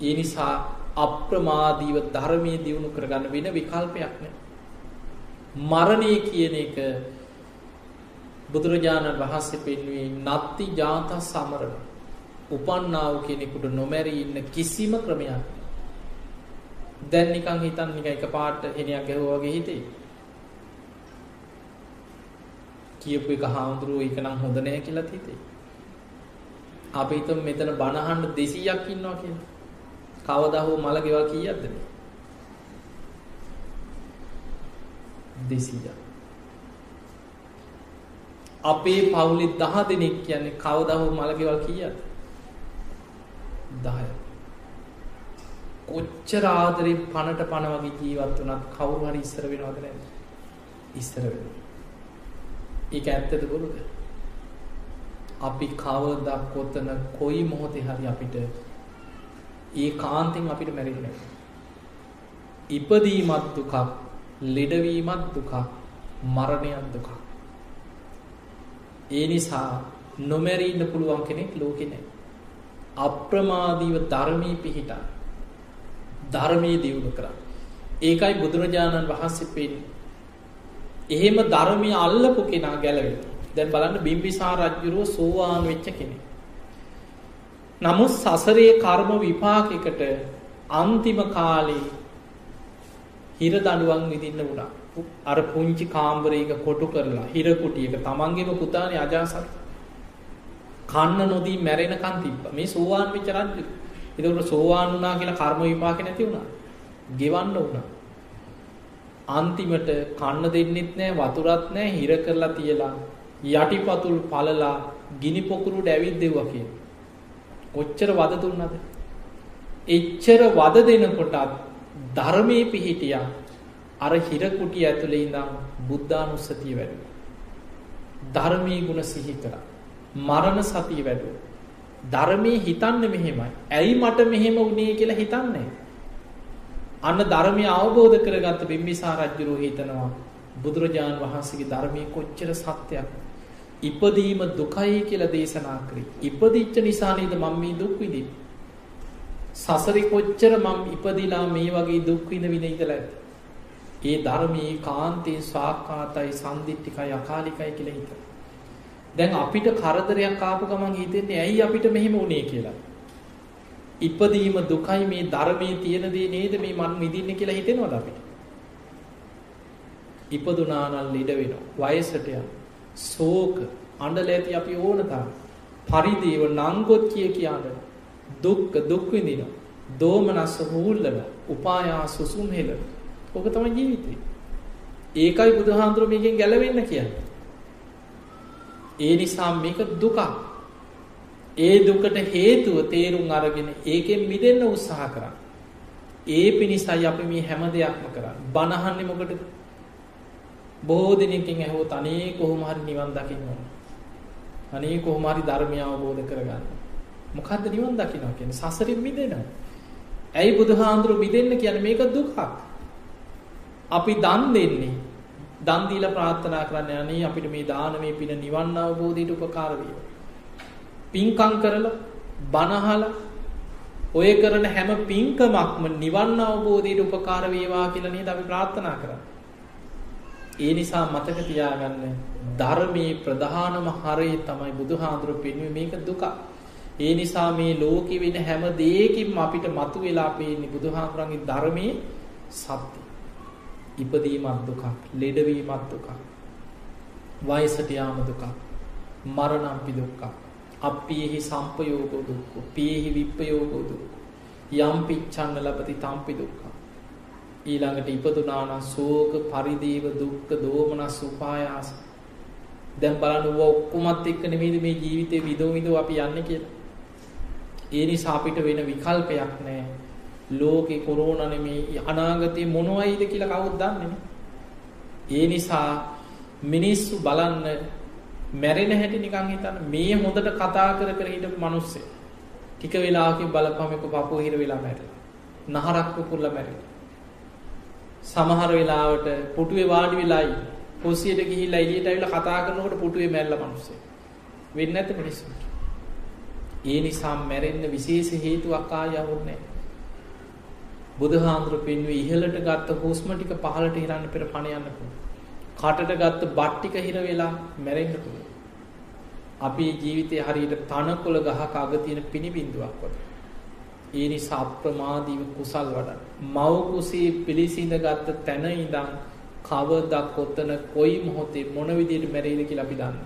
ඒ නිසා අප්‍රමාදීව ධර්මයේ දියුණු කරගන්න වෙන විකල්පයක් නැහැ. මරණය කියන එක බුදුරජාණන් වහන්සේ පෙන්වේ නත්ති ජාත සමරණ උපන්නාව කෙනෙකුට නොමැරී ඉන්න කිසිම ක්‍රමයක්. දැන් නිකන් හිතන් නිකන් එකපාරට හෙනියක් ගැහුවා වගේ හිතේ. කියපු එක හාමුදුරුවෝ ඒක නම් හොඳ නැහැ කියලා හිතේ. අපි හිතමු මෙතන බණ අහන්න 200ක් ඉන්නවා කියලා. කවදා හෝ මල ගෙවල් කීයක්ද? මේ? 200ක්. අපේ පවුලේ 10 දෙනෙක් කියන්නේ කවදා හෝ මල ගෙවල් කීයක්ද? 10ක්. කොච්චර ආදරේ පනට පන වගේ ජීවත් වුණත් කවුරු හරි ඉස්සර වෙනවද නැද්ද? ඉස්සර වෙනවා. ඒක ඇත්තද බොරුද? අපි කවදා කොතන කොයි මොහොතේ හරි අපිට ඒ කාන්තෙන් අපිට මැරෙන්න ඉපදීමත් දුකක් ලෙඩවීමත් දුකක් මරණයත් දුකක්. ඒ නිසා නොමැරී ඉන්න පුළුවන් කෙනෙක් ලෝකේ නැහැ. අප්‍රමාදීව ධර්මයේ පිහිටා ධර්මයේ දියුණු කරා. ඒකයි බුදුරජාණන් වහන්සේ පෙන්නේ එහෙම ධර්මය අල්ලපු කෙනා ගැලවෙනවා දැන් බලන්න බිම්බිසාර රජ්ජුරුව සෝවාන් වෙච්ච කෙනෙක්. නමුත් සසරේ කර්ම විපාකයකට අන්තිම කාලේ හිර දඩුවන් විදින්න වුණා. අර පුංචි කාම්බරයක කොටු කරලා හිර කුටියක තමන්ගේම පුතානේ අජාසත් කන්න නොදී මැරෙනකන් තිබ්බ. මේ සෝවාන් වෙච්ච රජු. ඒකට සෝවාන් වුණා කියලා කර්ම විපාක නැති වුණා. ගෙවන්න වුණා. අන්තිමට කන්න දෙන්නෙත් නෑ වතුරත් නෑ හිර කරලා තියලා යටිපතුල් පලලා ගිනි පොකුරුට ඇවිත් දෙව්වා කිය. කොච්චර වද දුන්නද. එච්චර වද දෙනකොටත් ධර්මය පිහිටියා අර හිරකුටි ඇතුළේ ඉඳම් බුද්ධානුස්සතිය වැඩු. ධර්මී ගුණ සිහි කර. මරණ සතිය වැඩු. ධර්මය හිතන්න මෙහෙමයි. ඇයි මට මෙහෙම වනේ කියලා හිතන්නේ. අන්න ධර්මය අවබෝධ කරගත්ත බිම්බිසා රජ්ජුරෝ හිතනවා බුදුරජාණන් වහන්සේගේ ධර්මය කොච්චර සත්‍යයක් ඉපදීම දුකයි කියලා දේශනා කරේ. ඉපදිච්ච නිසා නේද මම මේ දුක් විඳින්නේ. සසරේ කොච්චර මම ඉපදිලා මේ වගේ දුක් විඳ විඳ ඉඳලා ඇද්ද? ඒ ධර්මයේ කාන්තේ සාක්කාතයි සම්දිත්තිකයි අකාලිකයි කියලා හිතන. දැන් අපිට කරදරයක් ආපු ගමන් හිතෙන්නේ ඇයි අපිට මෙහෙම වුනේ කියලා. ඉපදීම දුකයි මේ ධර්මයේ තියෙන දේ නේද මේ මන් විඳින්නේ කියලා හිතෙනවද අපිට? ඉපදුනා නම් ළඩ වෙනවා. වයසට යනවා. සෝක අඬල ඇති අපි ඕන තරම් පරිදේව නංගොත් කිය කියාට දුක්ඛ දුක් විඳිනවා දෝමනස්ස හූල්ලන උපායා සුසුම් හෙල ඕක තමයි ජීවිතේ ඒකයි බුදුහාඳුර මේකෙන් ගැලවෙන්න කියන්නේ. ඒ නිසා මේක දුකක්. ඒ දුකට හේතුව තේරුම් අරගෙන ඒකෙන් මිදෙන්න උත්සාහ කරන්න. ඒ පිණිසයි අපි මේ හැම දෙයක්ම කරන්න. බණහන්නේ මොකටද? බොහෝ දෙනෙකින් ඇහුවොත් අනේ කොහොම හරි නිවන් දකින්න ඕන. අනේ කොහොම හරි ධර්මය අවබෝධ කරගන්න. මොකද්ද නිවන් දකින්නවා කියන්නේ? සසරින් මිදෙනවා. ඇයි බුදුහාඳුරු මිදෙන්න කියන්නේ මේක දුකක්. අපි දන් දෙන්නේ. දන් දීලා ප්‍රාර්ථනා කරන්නේ අනේ අපිට මේ දානමේ පින නිවන් අවබෝධයට උපකාර වේවා. පින්කම් කරලා බණහලා ඔය කරන හැම පින්කමක්ම නිවන් අවබෝධයට උපකාර වේවා කියලා නේද අපි ප්‍රාර්ථනා කරන්නේ. ඒ නිසා මතක තියාගන්න ධර්මයේ ප්‍රධානම හරය තමයි බුදුහාඳුරු පෙන්වුවේ මේක දුක. ඒ නිසා මේ ලෝකෙ වෙන හැම දෙයකින්ම අපිට මතුවලා පේන්නේ බුදුහාඳුරන්ගේ ධර්මයේ සත්‍ය. ඉපදීමත් දුකක්, ලෙඩවීමත් දුකක්. වයසට යාම දුකක්. මරණම්පි දුක්ඛ. අප්පියෙහි සම්පයෝගෝ දුක්ඛ. පියෙහි විප්පයෝගෝ දුක්ඛ. යම් පිච්ඡන්න ලබති තම්පි දුක්ඛ. ඊළඟට ඉපදුනානම් සෝක පරිදේව දුක්ඛ දෝමනස් උපායාස දැන් බලන්න ඌව ඔක්කොමත් එක්ක නෙමෙයිද මේ ජීවිතේ විදෝ විදෝ අපි යන්නේ කියලා. ඒ නිසා අපිට වෙන විකල්පයක් නැහැ. ලෝකේ කොරෝනා නෙමෙයි අනාගතේ මොනවයිද කියලා කවුද දන්නේ ඒ නිසා මිනිස්සු බලන්න මැරෙන හැටි නිකන් හිතන්න මේ හොඳට කතා කර කර හිටපු මිනිස්සෙ ටික වෙලාවකින් බලපම එක පපුව හිර වෙලා මැරෙලා. නහරක් පුපුරලා මැරෙලා. සමහර වෙලාවට පුටුවේ වාඩි වෙලායි කුස්සියට ගිහිල්ලා එළියට ඇවිල්ලා කතා කරනකොට පුටුවේ මැරලා මිනිස්සු. වෙන්නේ නැද්ද මිනිස්සුන්ට? ඒ නිසා මැරෙන්න විශේෂ හේතුවක් ආයවුන්නේ බුදුහාඳුරු පෙන්වී ඉහළට ගත්ත හුස්ම ටික පහළට හිරන්න පෙර පණ යන්න පුළුවන්. කටට ගත්ත බත් ටික හිර වෙලා මැරෙන්න පුළුවන්. අපේ ජීවිතේ හරියට තනකොළ ගහක අග තියෙන පිනිබින්දුවක් වගේ. ඒ නිසා අප්‍රමාදීව කුසල් වඩන්න. මව් කුසේ පිළිසිඳගත්ත තැන ඉඳන් කවදා කොතන කොයි මොහොතේ මොන විදියට මැරෙයිද කියලා අපි දන්නේ.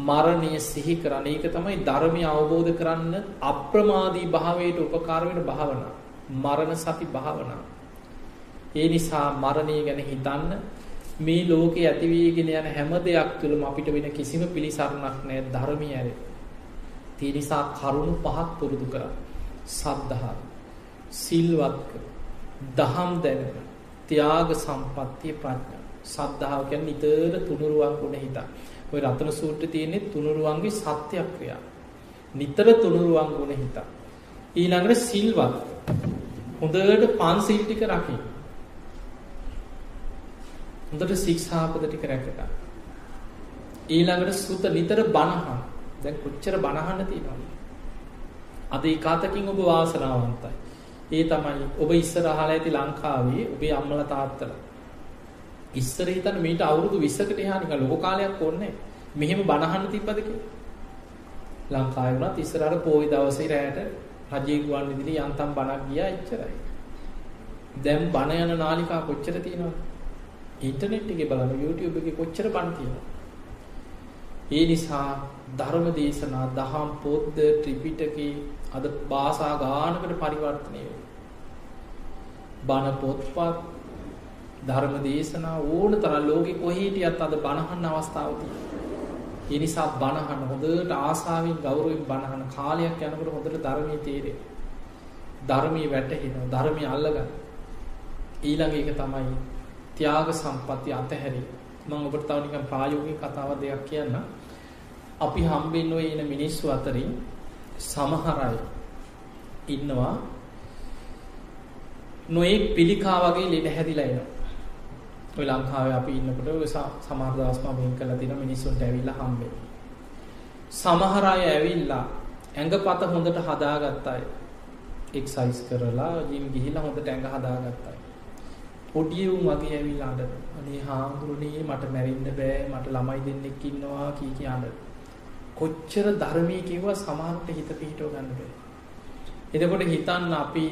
මරණය සිහි කරන්න. ඒක තමයි ධර්මය අවබෝධ කරන්න අප්‍රමාදී භාවයට උපකාර වෙන භාවනා. මරණ සති භාවනා. ඒ නිසා මරණය ගැන හිතන්න මේ ලෝකේ ඇතිවීගෙන යන හැම දෙයක් තුළම අපිට වෙන කිසිම පිළිසරණක් නැහැ ධර්මය ඇරේ. ඒ නිසා කරුණු පහක් පුරුදු කරා. සද්ධා, සිල්වත්ක, දහම් දැනුම, ත්‍යාග සම්පත්තිය ප්‍රඥා. සද්ධාව කියන්නේ නිතර තුනුරුවන් ගුණ හිතා. ඔය රතන සූත්‍රයේ තියෙන්නේ තුනුරුවන්ගේ සත්‍යක්‍රියා. නිතර තුනුරුවන් ගුණ හිතා. ඊළඟට සිල්වත්. හොඳට පන්සිල් ටික රකින්න. හොඳට ශික්ෂාපද ටික රැකගන්න. ඊළඟට සුත නිතර බණහන්. දැන් කොච්චර බණහන්න තියෙනවද? අද ඒකාතකින් ඔබ වාසනාවන්තයි. ඒ තමයි ඔබ ඉස්සර අහලා ඇති ලංකාවේ ඔබේ අම්මලා තාත්තලා ඉස්සර හිතන්න මීට අවුරුදු 20කට එහා නිකන් ලොකු කාලයක් ඕනේ මෙහෙම බණහන්න තිබ්බද කියලා. ලංකාවේ වුණත් ඉස්සරහට පොයි දවසේ රැයට රජයේ ගුවන් විදුලි යන්තම් බණක් ගියා එච්චරයි. දැන් බණ යන නාලිකා කොච්චර තියෙනවද? ඉන්ටර්නෙට් එකේ බලන්න YouTube එකේ කොච්චර බණ තියෙනවද? ඒ නිසා ධර්ම දේශනා දහම් පොත්ද ත්‍රිපිටකේ අද භාෂා ගානකට පරිවර්තනය වෙනවා. බණ පොත්පත් ධර්ම දේශනා ඕන තරම් ලෝකෙ කොහේ හිටියත් අද බණහන්න අවස්ථාව තියෙනවා. ඒ නිසා බණහන හොඳට ආසාවෙන් ගෞරවයෙන් බණහන කාලයක් යනකොට හොඳට ධර්මයේ තේරෙයි. ධර්මයේ වැටහෙනවා ධර්මයේ අල්ලගන්න. ඊළඟ එක තමයි ත්‍යාග සම්පatti අතහැරීම. මම ඔබට තව නිකන් ප්‍රායෝගික කතාවක් දෙකක් කියන්න. අපි හම්බෙන්න ඔය ඉන මිනිස්සු අතරින් සමහර අය ඉන්නවා නොයෙක් පිළිකා වගේ ලෙඩ හැදිලා එනවා. ඔය ලංකාවේ අපි ඉන්නකොට ඔය සමහර දවස් මම වෙන් කරලා තියෙන මිනිස්සුන්ට ඇවිල්ලා හම්බෙන්නේ. සමහර අය ඇවිල්ලා ඇඟපත හොඳට හදාගත්ත අය. එක්සයිස් කරලා ජිම් ගිහිල්ලා හොඳට ඇඟ හදාගත්ත අය. පොඩි උන් වගේ ඇවිල්ලා අඬන. අනේ හාමුදුරනේ මට මැරෙන්න බෑ මට ළමයි දෙන්නෙක් ඉන්නවා කී කී අඬන. කොච්චර ධර්මයේ කිව්වා සමහරට හිත පිහිටව ගන්න බෑ. එතකොට හිතන්න අපි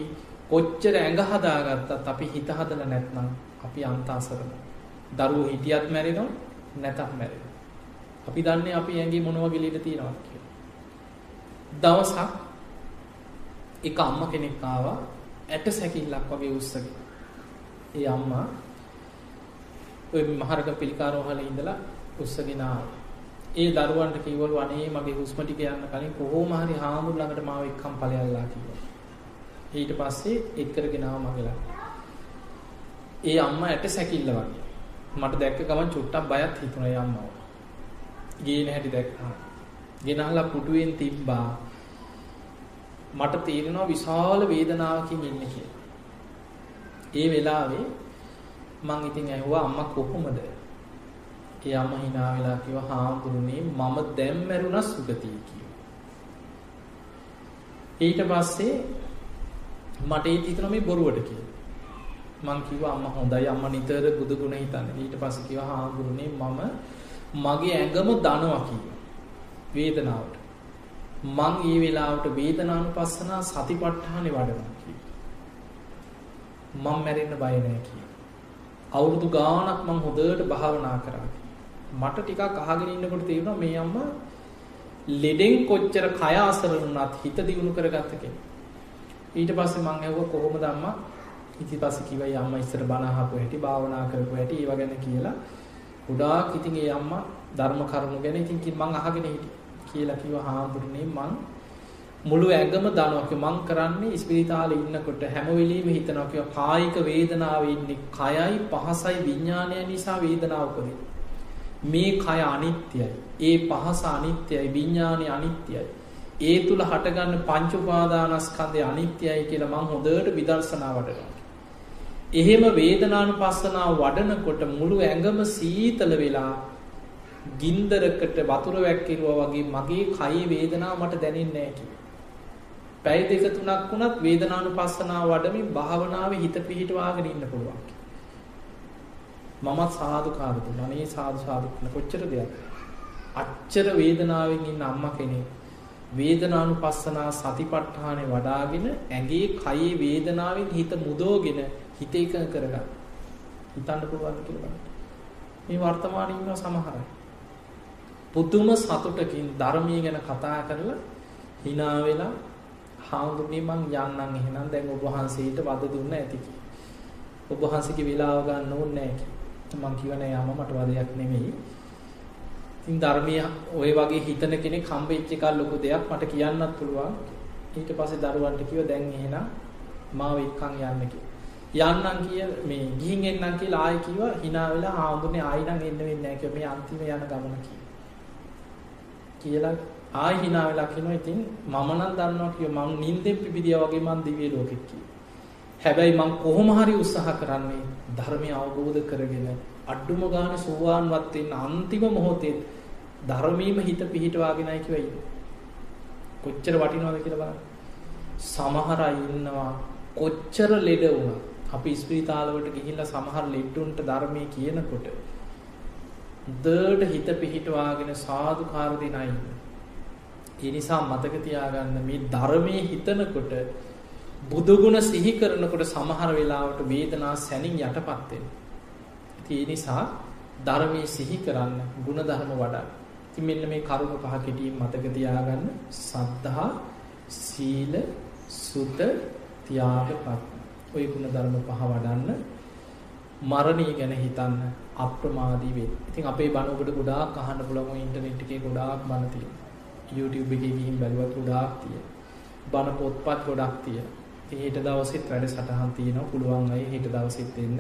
කොච්චර ඇඟ හදාගත්තත් අපි හිත හදලා නැත්නම් අපි අන්තාසරණ. දරුවෝ හිටියත් මැරෙනවා නැතත් මැරෙනවා. අපි දන්නේ අපි ඇඟේ මොන වගේ ලීඩ තියෙනවද කියලා. දවසක් එක අම්මා කෙනෙක් ආවා ඇට සැකිල්ලක් වගේ උස්සගෙන. ඒ අම්මා ওই මහරග පිළිකාරෝහලේ ඉඳලා උස්සගෙන ආවා. ඒ දරුවන්ට කිව්වලු අනේ මගේ හුස්ම ටික යන්න කලින් කොහොම හරි හාමුදුර ළඟට මාව එක්කම් ඵලයල්ලා කිව්වා. ඊට පස්සේ එක් කරගෙන ආව මගේ ළඟ. ඒ අම්මා ඇට සැකිල්ල වගේ. මට දැක්ක ගමන් චුට්ටක් බයත් හිතුණා ඒ අම්මව. ගේන හැටි දැක්කා. ගෙනහලා පුටුවෙන් තිබ්බා. මට තේරෙනවා විශාල වේදනාවකින් ඉන්නේ කියලා. ඒ වෙලාවේ මං ඉතින් ඇහුවා අම්මා කොහොමද? ඒ අම්මා hina වෙලා කිව්වා හාමුදුරනේ මම දැන් මැරුණා සුගතිය කිව්වා. ඊට පස්සේ මට ඒක හිතෙනවා මේ බොරුවට කියලා. මං කිව්වා අම්මා හොඳයි අම්මා නිතර බුදු ගුණ හිතන්නේ. ඊට පස්සේ කිව්වා හාමුදුරනේ මම මගේ ඇඟම දනවා කිව්වා. වේදනාවට. මං ඒ වෙලාවට වේදනානුපස්සනා සතිපට්ඨානේ වඩනවා කිව්වා. මම මැරෙන්න බය නැහැ කිව්වා. අවුරුදු ගාණක් මං හොඳට භාවනා කරා. මට ටිකක් අහගෙන ඉන්නකොට තේරුණා මේ අම්මා ලෙඩෙන් කොච්චර කය අසරණ වුණත් හිත දියුණු කරගත්ත කෙනෙක්. ඊට පස්සේ මං ඇහුවා කොහොමද අම්මා? ඊට පස්සේ කිව්වා අම්මා ඉස්සර බණ අහපු හැටි, භාවනා කරපු හැටි ඒව ගැන කියලා. ගොඩාක් ඉතින් ඒ අම්මා ධර්ම කරුණු ගැන ඉතින් මං අහගෙන හිටියා. කියලා කිව්වා හාමුදුරනේ මං මුළු ඇඟම දනවා මං කරන්නේ ඉස්පිරිතාලේ ඉන්නකොට හැම වෙලෙම හිතනවා කිව්වා කායික වේදනාවේ ඉන්නේ කයයි පහසයි විඥානය නිසා වේදනාව උපදින මේ කය අනිත්‍යයි ඒ පහස අනිත්‍යයි විඥානය අනිත්‍යයි ඒ තුල හටගන්න පංච උපාදානස්කන්ධය අනිත්‍යයි කියලා මං හොඳට විදර්ශනා වඩනවා එහෙම වේදනානුපස්සනාව වඩනකොට මුළු ඇඟම සීතල වෙලා ගින්දරකට වතුර වැක්කිරුවා වගේ මගේ කයේ වේදනාව මට දැනෙන්නේ නැහැ කිව්වා. පැය දෙක තුනක් වුණත් වේදනානුපස්සනාව වඩමින් භාවනාවේ හිත පිහිටවාගෙන ඉන්න පුළුවන්. මමත් සාදුකාර දුන්නා. අනේ සාදු සාදු කොච්චර දෙයක්. අච්චර වේදනාවෙන් ඉන්න අම්මා කෙනෙක් වේදනානුපස්සනා සතිපට්ඨානේ වඩාගෙන ඇඟේ කයේ වේදනාවෙන් හිත මුදෝගෙන හිත එකඟ කරගන්න. හිතන්න පුළුවන් කියලා බලන්න. මේ වර්තමානයේ ඉන්න සමහර අය පුදුම සතුටකින් ධර්මයේ ගැන කතා කරලා hina වෙලා හාමුදුරනේ මං යන්නම් එහෙනම් දැන් ඔබ වහන්සේට වද දුන්න ඇති කි. ඔබ වහන්සේගේ වෙලාව ගන්න ඕනේ නැහැ කි. මං කිව්වා නෑ යාම මට වදයක් නෙමෙයි. ඉතින් ධර්මයේ ওই වගේ හිතන කෙනෙක් හම්බෙච්ච එක ලොකු දෙයක් මට කියන්නත් පුළුවන්. ඊට පස්සේ දරුවන්ට කිව්වා දැන් එහෙනම් මාව එක්කන් යන්න කියලා. යන්නම් කිය මේ ගිහින් එන්නම් කියලා ආයෙ කිව්වා hina වෙලා ආඳුනේ ආයෙ නම් එන්න වෙන්නේ නැහැ කියලා මේ අන්තිම යන ගමන කියලා. ආයෙ hina වෙලා කියනවා ඉතින් මම නම් දන්නවා කිය මං නිින්දෙන් පිබිදියා වගේ මං දිව්‍ය ලෝකෙට කිය. හැබැයි මං කොහොම හරි උත්සාහ කරන්නේ ධර්මය අවබෝධ කරගෙන අඩුම ගානේ සෝවාන්වත් වෙන්න අන්තිම මොහොතේ ධර්මීයම හිත පිහිටවාගෙනයි කියවයි ඉන්නේ. කොච්චර වටිනවද කියලා බලන්න. සමහර අය ඉන්නවා කොච්චර ලෙඩ වුණා. අපි ස්පිරිතාලවලට ගිහිල්ලා සමහර ලෙඩුන්ට ධර්මයේ කියනකොට දඩ හිත පිහිටවාගෙන සාදුකාර දෙන අය ඒ නිසා මතක තියාගන්න මේ ධර්මයේ හිතනකොට බුදුගුණ සිහි කරනකොට සමහර වෙලාවට වේදනා සැනින් යටපත් වෙනවා. ඒ නිසා ධර්මයේ සිහි කරන්න, ಗುಣධර්ම වඩන්න. ඉතින් මෙන්න මේ කරුණ පහ කෙටියෙන් මතක තියාගන්න. සද්ධා, සීල, සුත, ත්‍යාගපත්. ওই ಗುಣධර්ම පහ වඩන්න. මරණය ගැන හිතන්න අප්‍රමාදී වෙන්න. ඉතින් අපේ බණ ඔබට ගොඩාක් අහන්න පුළුවන් ඉන්ටර්නෙට් එකේ ගොඩාක් බණ තියෙනවා. YouTube එකේ ගිහින් බැලුවත් ගොඩාක් තියෙනවා. බණ පොත්පත් ගොඩක් තියෙනවා. ඉතින් හෙට දවසෙත් වැඩසටහන් තියෙනවා. පුළුවන් අය හෙට දවසෙත් එන්න.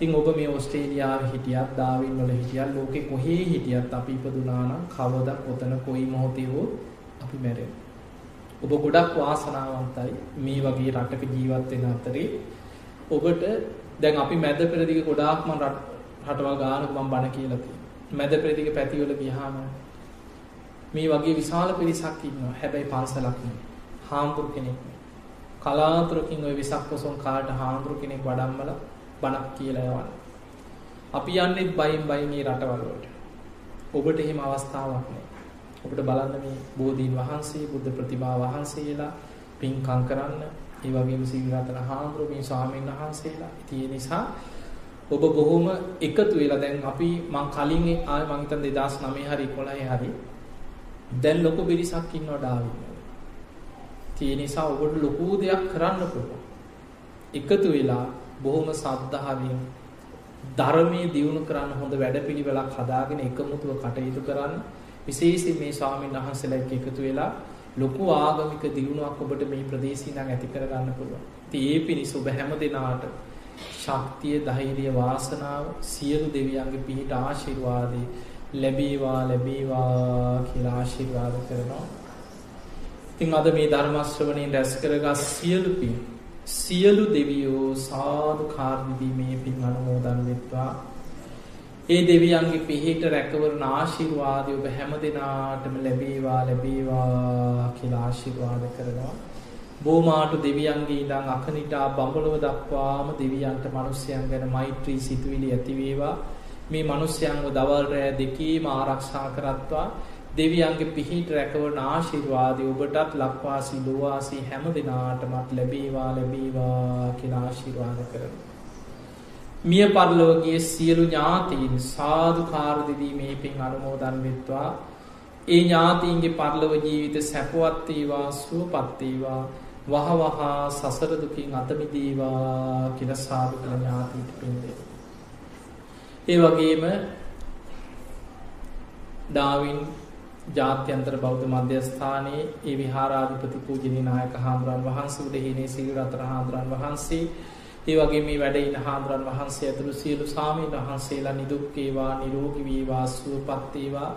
ඉතින් ඔබ මේ ඕස්ට්‍රේලියාවේ හිටියත් ඩාවින් වල හිටියත් ලෝකේ කොහේ හිටියත් අපි ඉපදුනා නම් කවදා කොතන කොයි මොහොතේ හෝ අපි මැරෙනවා. ඔබ ගොඩක් වාසනාවන්තයි මේ වගේ රටක ජීවත් වෙන අතරේ ඔබට දැන් අපි මැද පෙරදිග ගොඩාක් මම රටවල් ගානක මම බණ කියලා තියෙනවා. මැද පෙරදිග පැතිවල ගියාම මේ වගේ විශාල පිරිසක් ඉන්නවා. හැබැයි පන්සලක් නෙවෙයි. හාමුදුරු කෙනෙක් නෙවෙයි. කලාතුරකින් ওই විසක් පොසොන් කාට හාමුදුරු කෙනෙක් වඩම්මලා බණක් කියලා යවන්න. අපි යන්නේ බයින් බයින් මේ රටවල් වලට. ඔබට එහෙම අවස්ථාවක් නෑ. ඔබට බලන්න මේ බෝධීන් වහන්සේ බුද්ධ ප්‍රතිමා වහන්සේලා පින්කම් කරන්න ඒ වගේම සීලරතන හාමුදුරු මේ ස්වාමීන් වහන්සේලා. ඉතින් ඒ නිසා ඔබ බොහොම එකතු වෙලා දැන් අපි මං කලින් ආයේ මං හිතන 2009 හරි 11 හරි දැන් ලොකු පිරිසක් ඉන්නවා ඩාවින්. ඒ නිසා ඔබට ලොකු දෙයක් කරන්න පුළුවන්. එකතු වෙලා බොහොම සද්ධාවෙන් ධර්මයේ දියුණු කරන්න හොඳ වැඩපිළිවෙලක් හදාගෙන එකමුතුව කටයුතු කරන්න විශේෂයෙන් මේ ස්වාමීන් වහන්සේලා එක්ක එකතු වෙලා ලොකු ආගමික දියුණුවක් ඔබට මේ ප්‍රදේශී නම් ඇති කර ගන්න පුළුවන්. ඉතින් ඒ පිණිස ඔබ හැම දිනාට ශක්තිය, ධෛර්යය, වාසනාව සියලු දෙවියන්ගේ පිහිට ආශිර්වාදේ ලැබේවා ලැබේවා කියලා ආශිර්වාද කරනවා. ඉතින් අද මේ ධර්ම ශ්‍රවණයෙන් රැස් කරගත් සියලු පින් සියලු දෙවියෝ සාදු කාර්යදීමේ පින් අනුමෝදන් වෙත්වා. ඒ දෙවියන්ගේ පිහිට රැකවරණ ආශිර්වාදය ඔබ හැම දෙනාටම ලැබේවා ලැබේවා කියලා ආශිර්වාද කරනවා. බෝමාටු දෙවියන්ගේ ඉඳන් අකනිටා බඹලව දක්වාම දෙවියන්ට මිනිස්යන් ගැන මෛත්‍රී සිතුවිලි ඇති වේවා. මේ මිනිස්යන්ව දවල් රෑ දෙකේම ආරක්ෂා කරත්වා. දෙවියන්ගේ පිහිට රැකවරණ ආශිර්වාදය ඔබටත් ලක්වාසී ලෝවාසී හැම දෙනාටමත් ලැබේවා ලැබේවා කියලා ආශිර්වාද කරනවා. මිය පරලොවගේ සියලු ඥාතීන් සාදුකාර දෙදී මේ පින් අනුමෝදන් වෙත්වා ඒ ඥාතීන්ගේ පරලොව ජීවිත සැපවත් වේවා සුවපත් වේවා වහ වහා සසර දුකින් අත මිදේවා කියලා සාදු කළ ඥාතීන්ට පින් දෙන්න. ඒ වගේම ඩාවින් ජාත්‍යන්තර බෞද්ධ මධ්‍යස්ථානයේ ඒ විහාරාධිපති පූජනීය නායක හාමුදුරන් වහන්සේ උදෙහිනේ සීල රතන හාමුදුරන් වහන්සේ ඒ වගේ මේ වැඩ ඉන්න හාමුදුරන් වහන්සේ ඇතුළු සියලු සාමීන් වහන්සේලා නිදුක් වේවා නිරෝගී වේවා සුවපත් වේවා.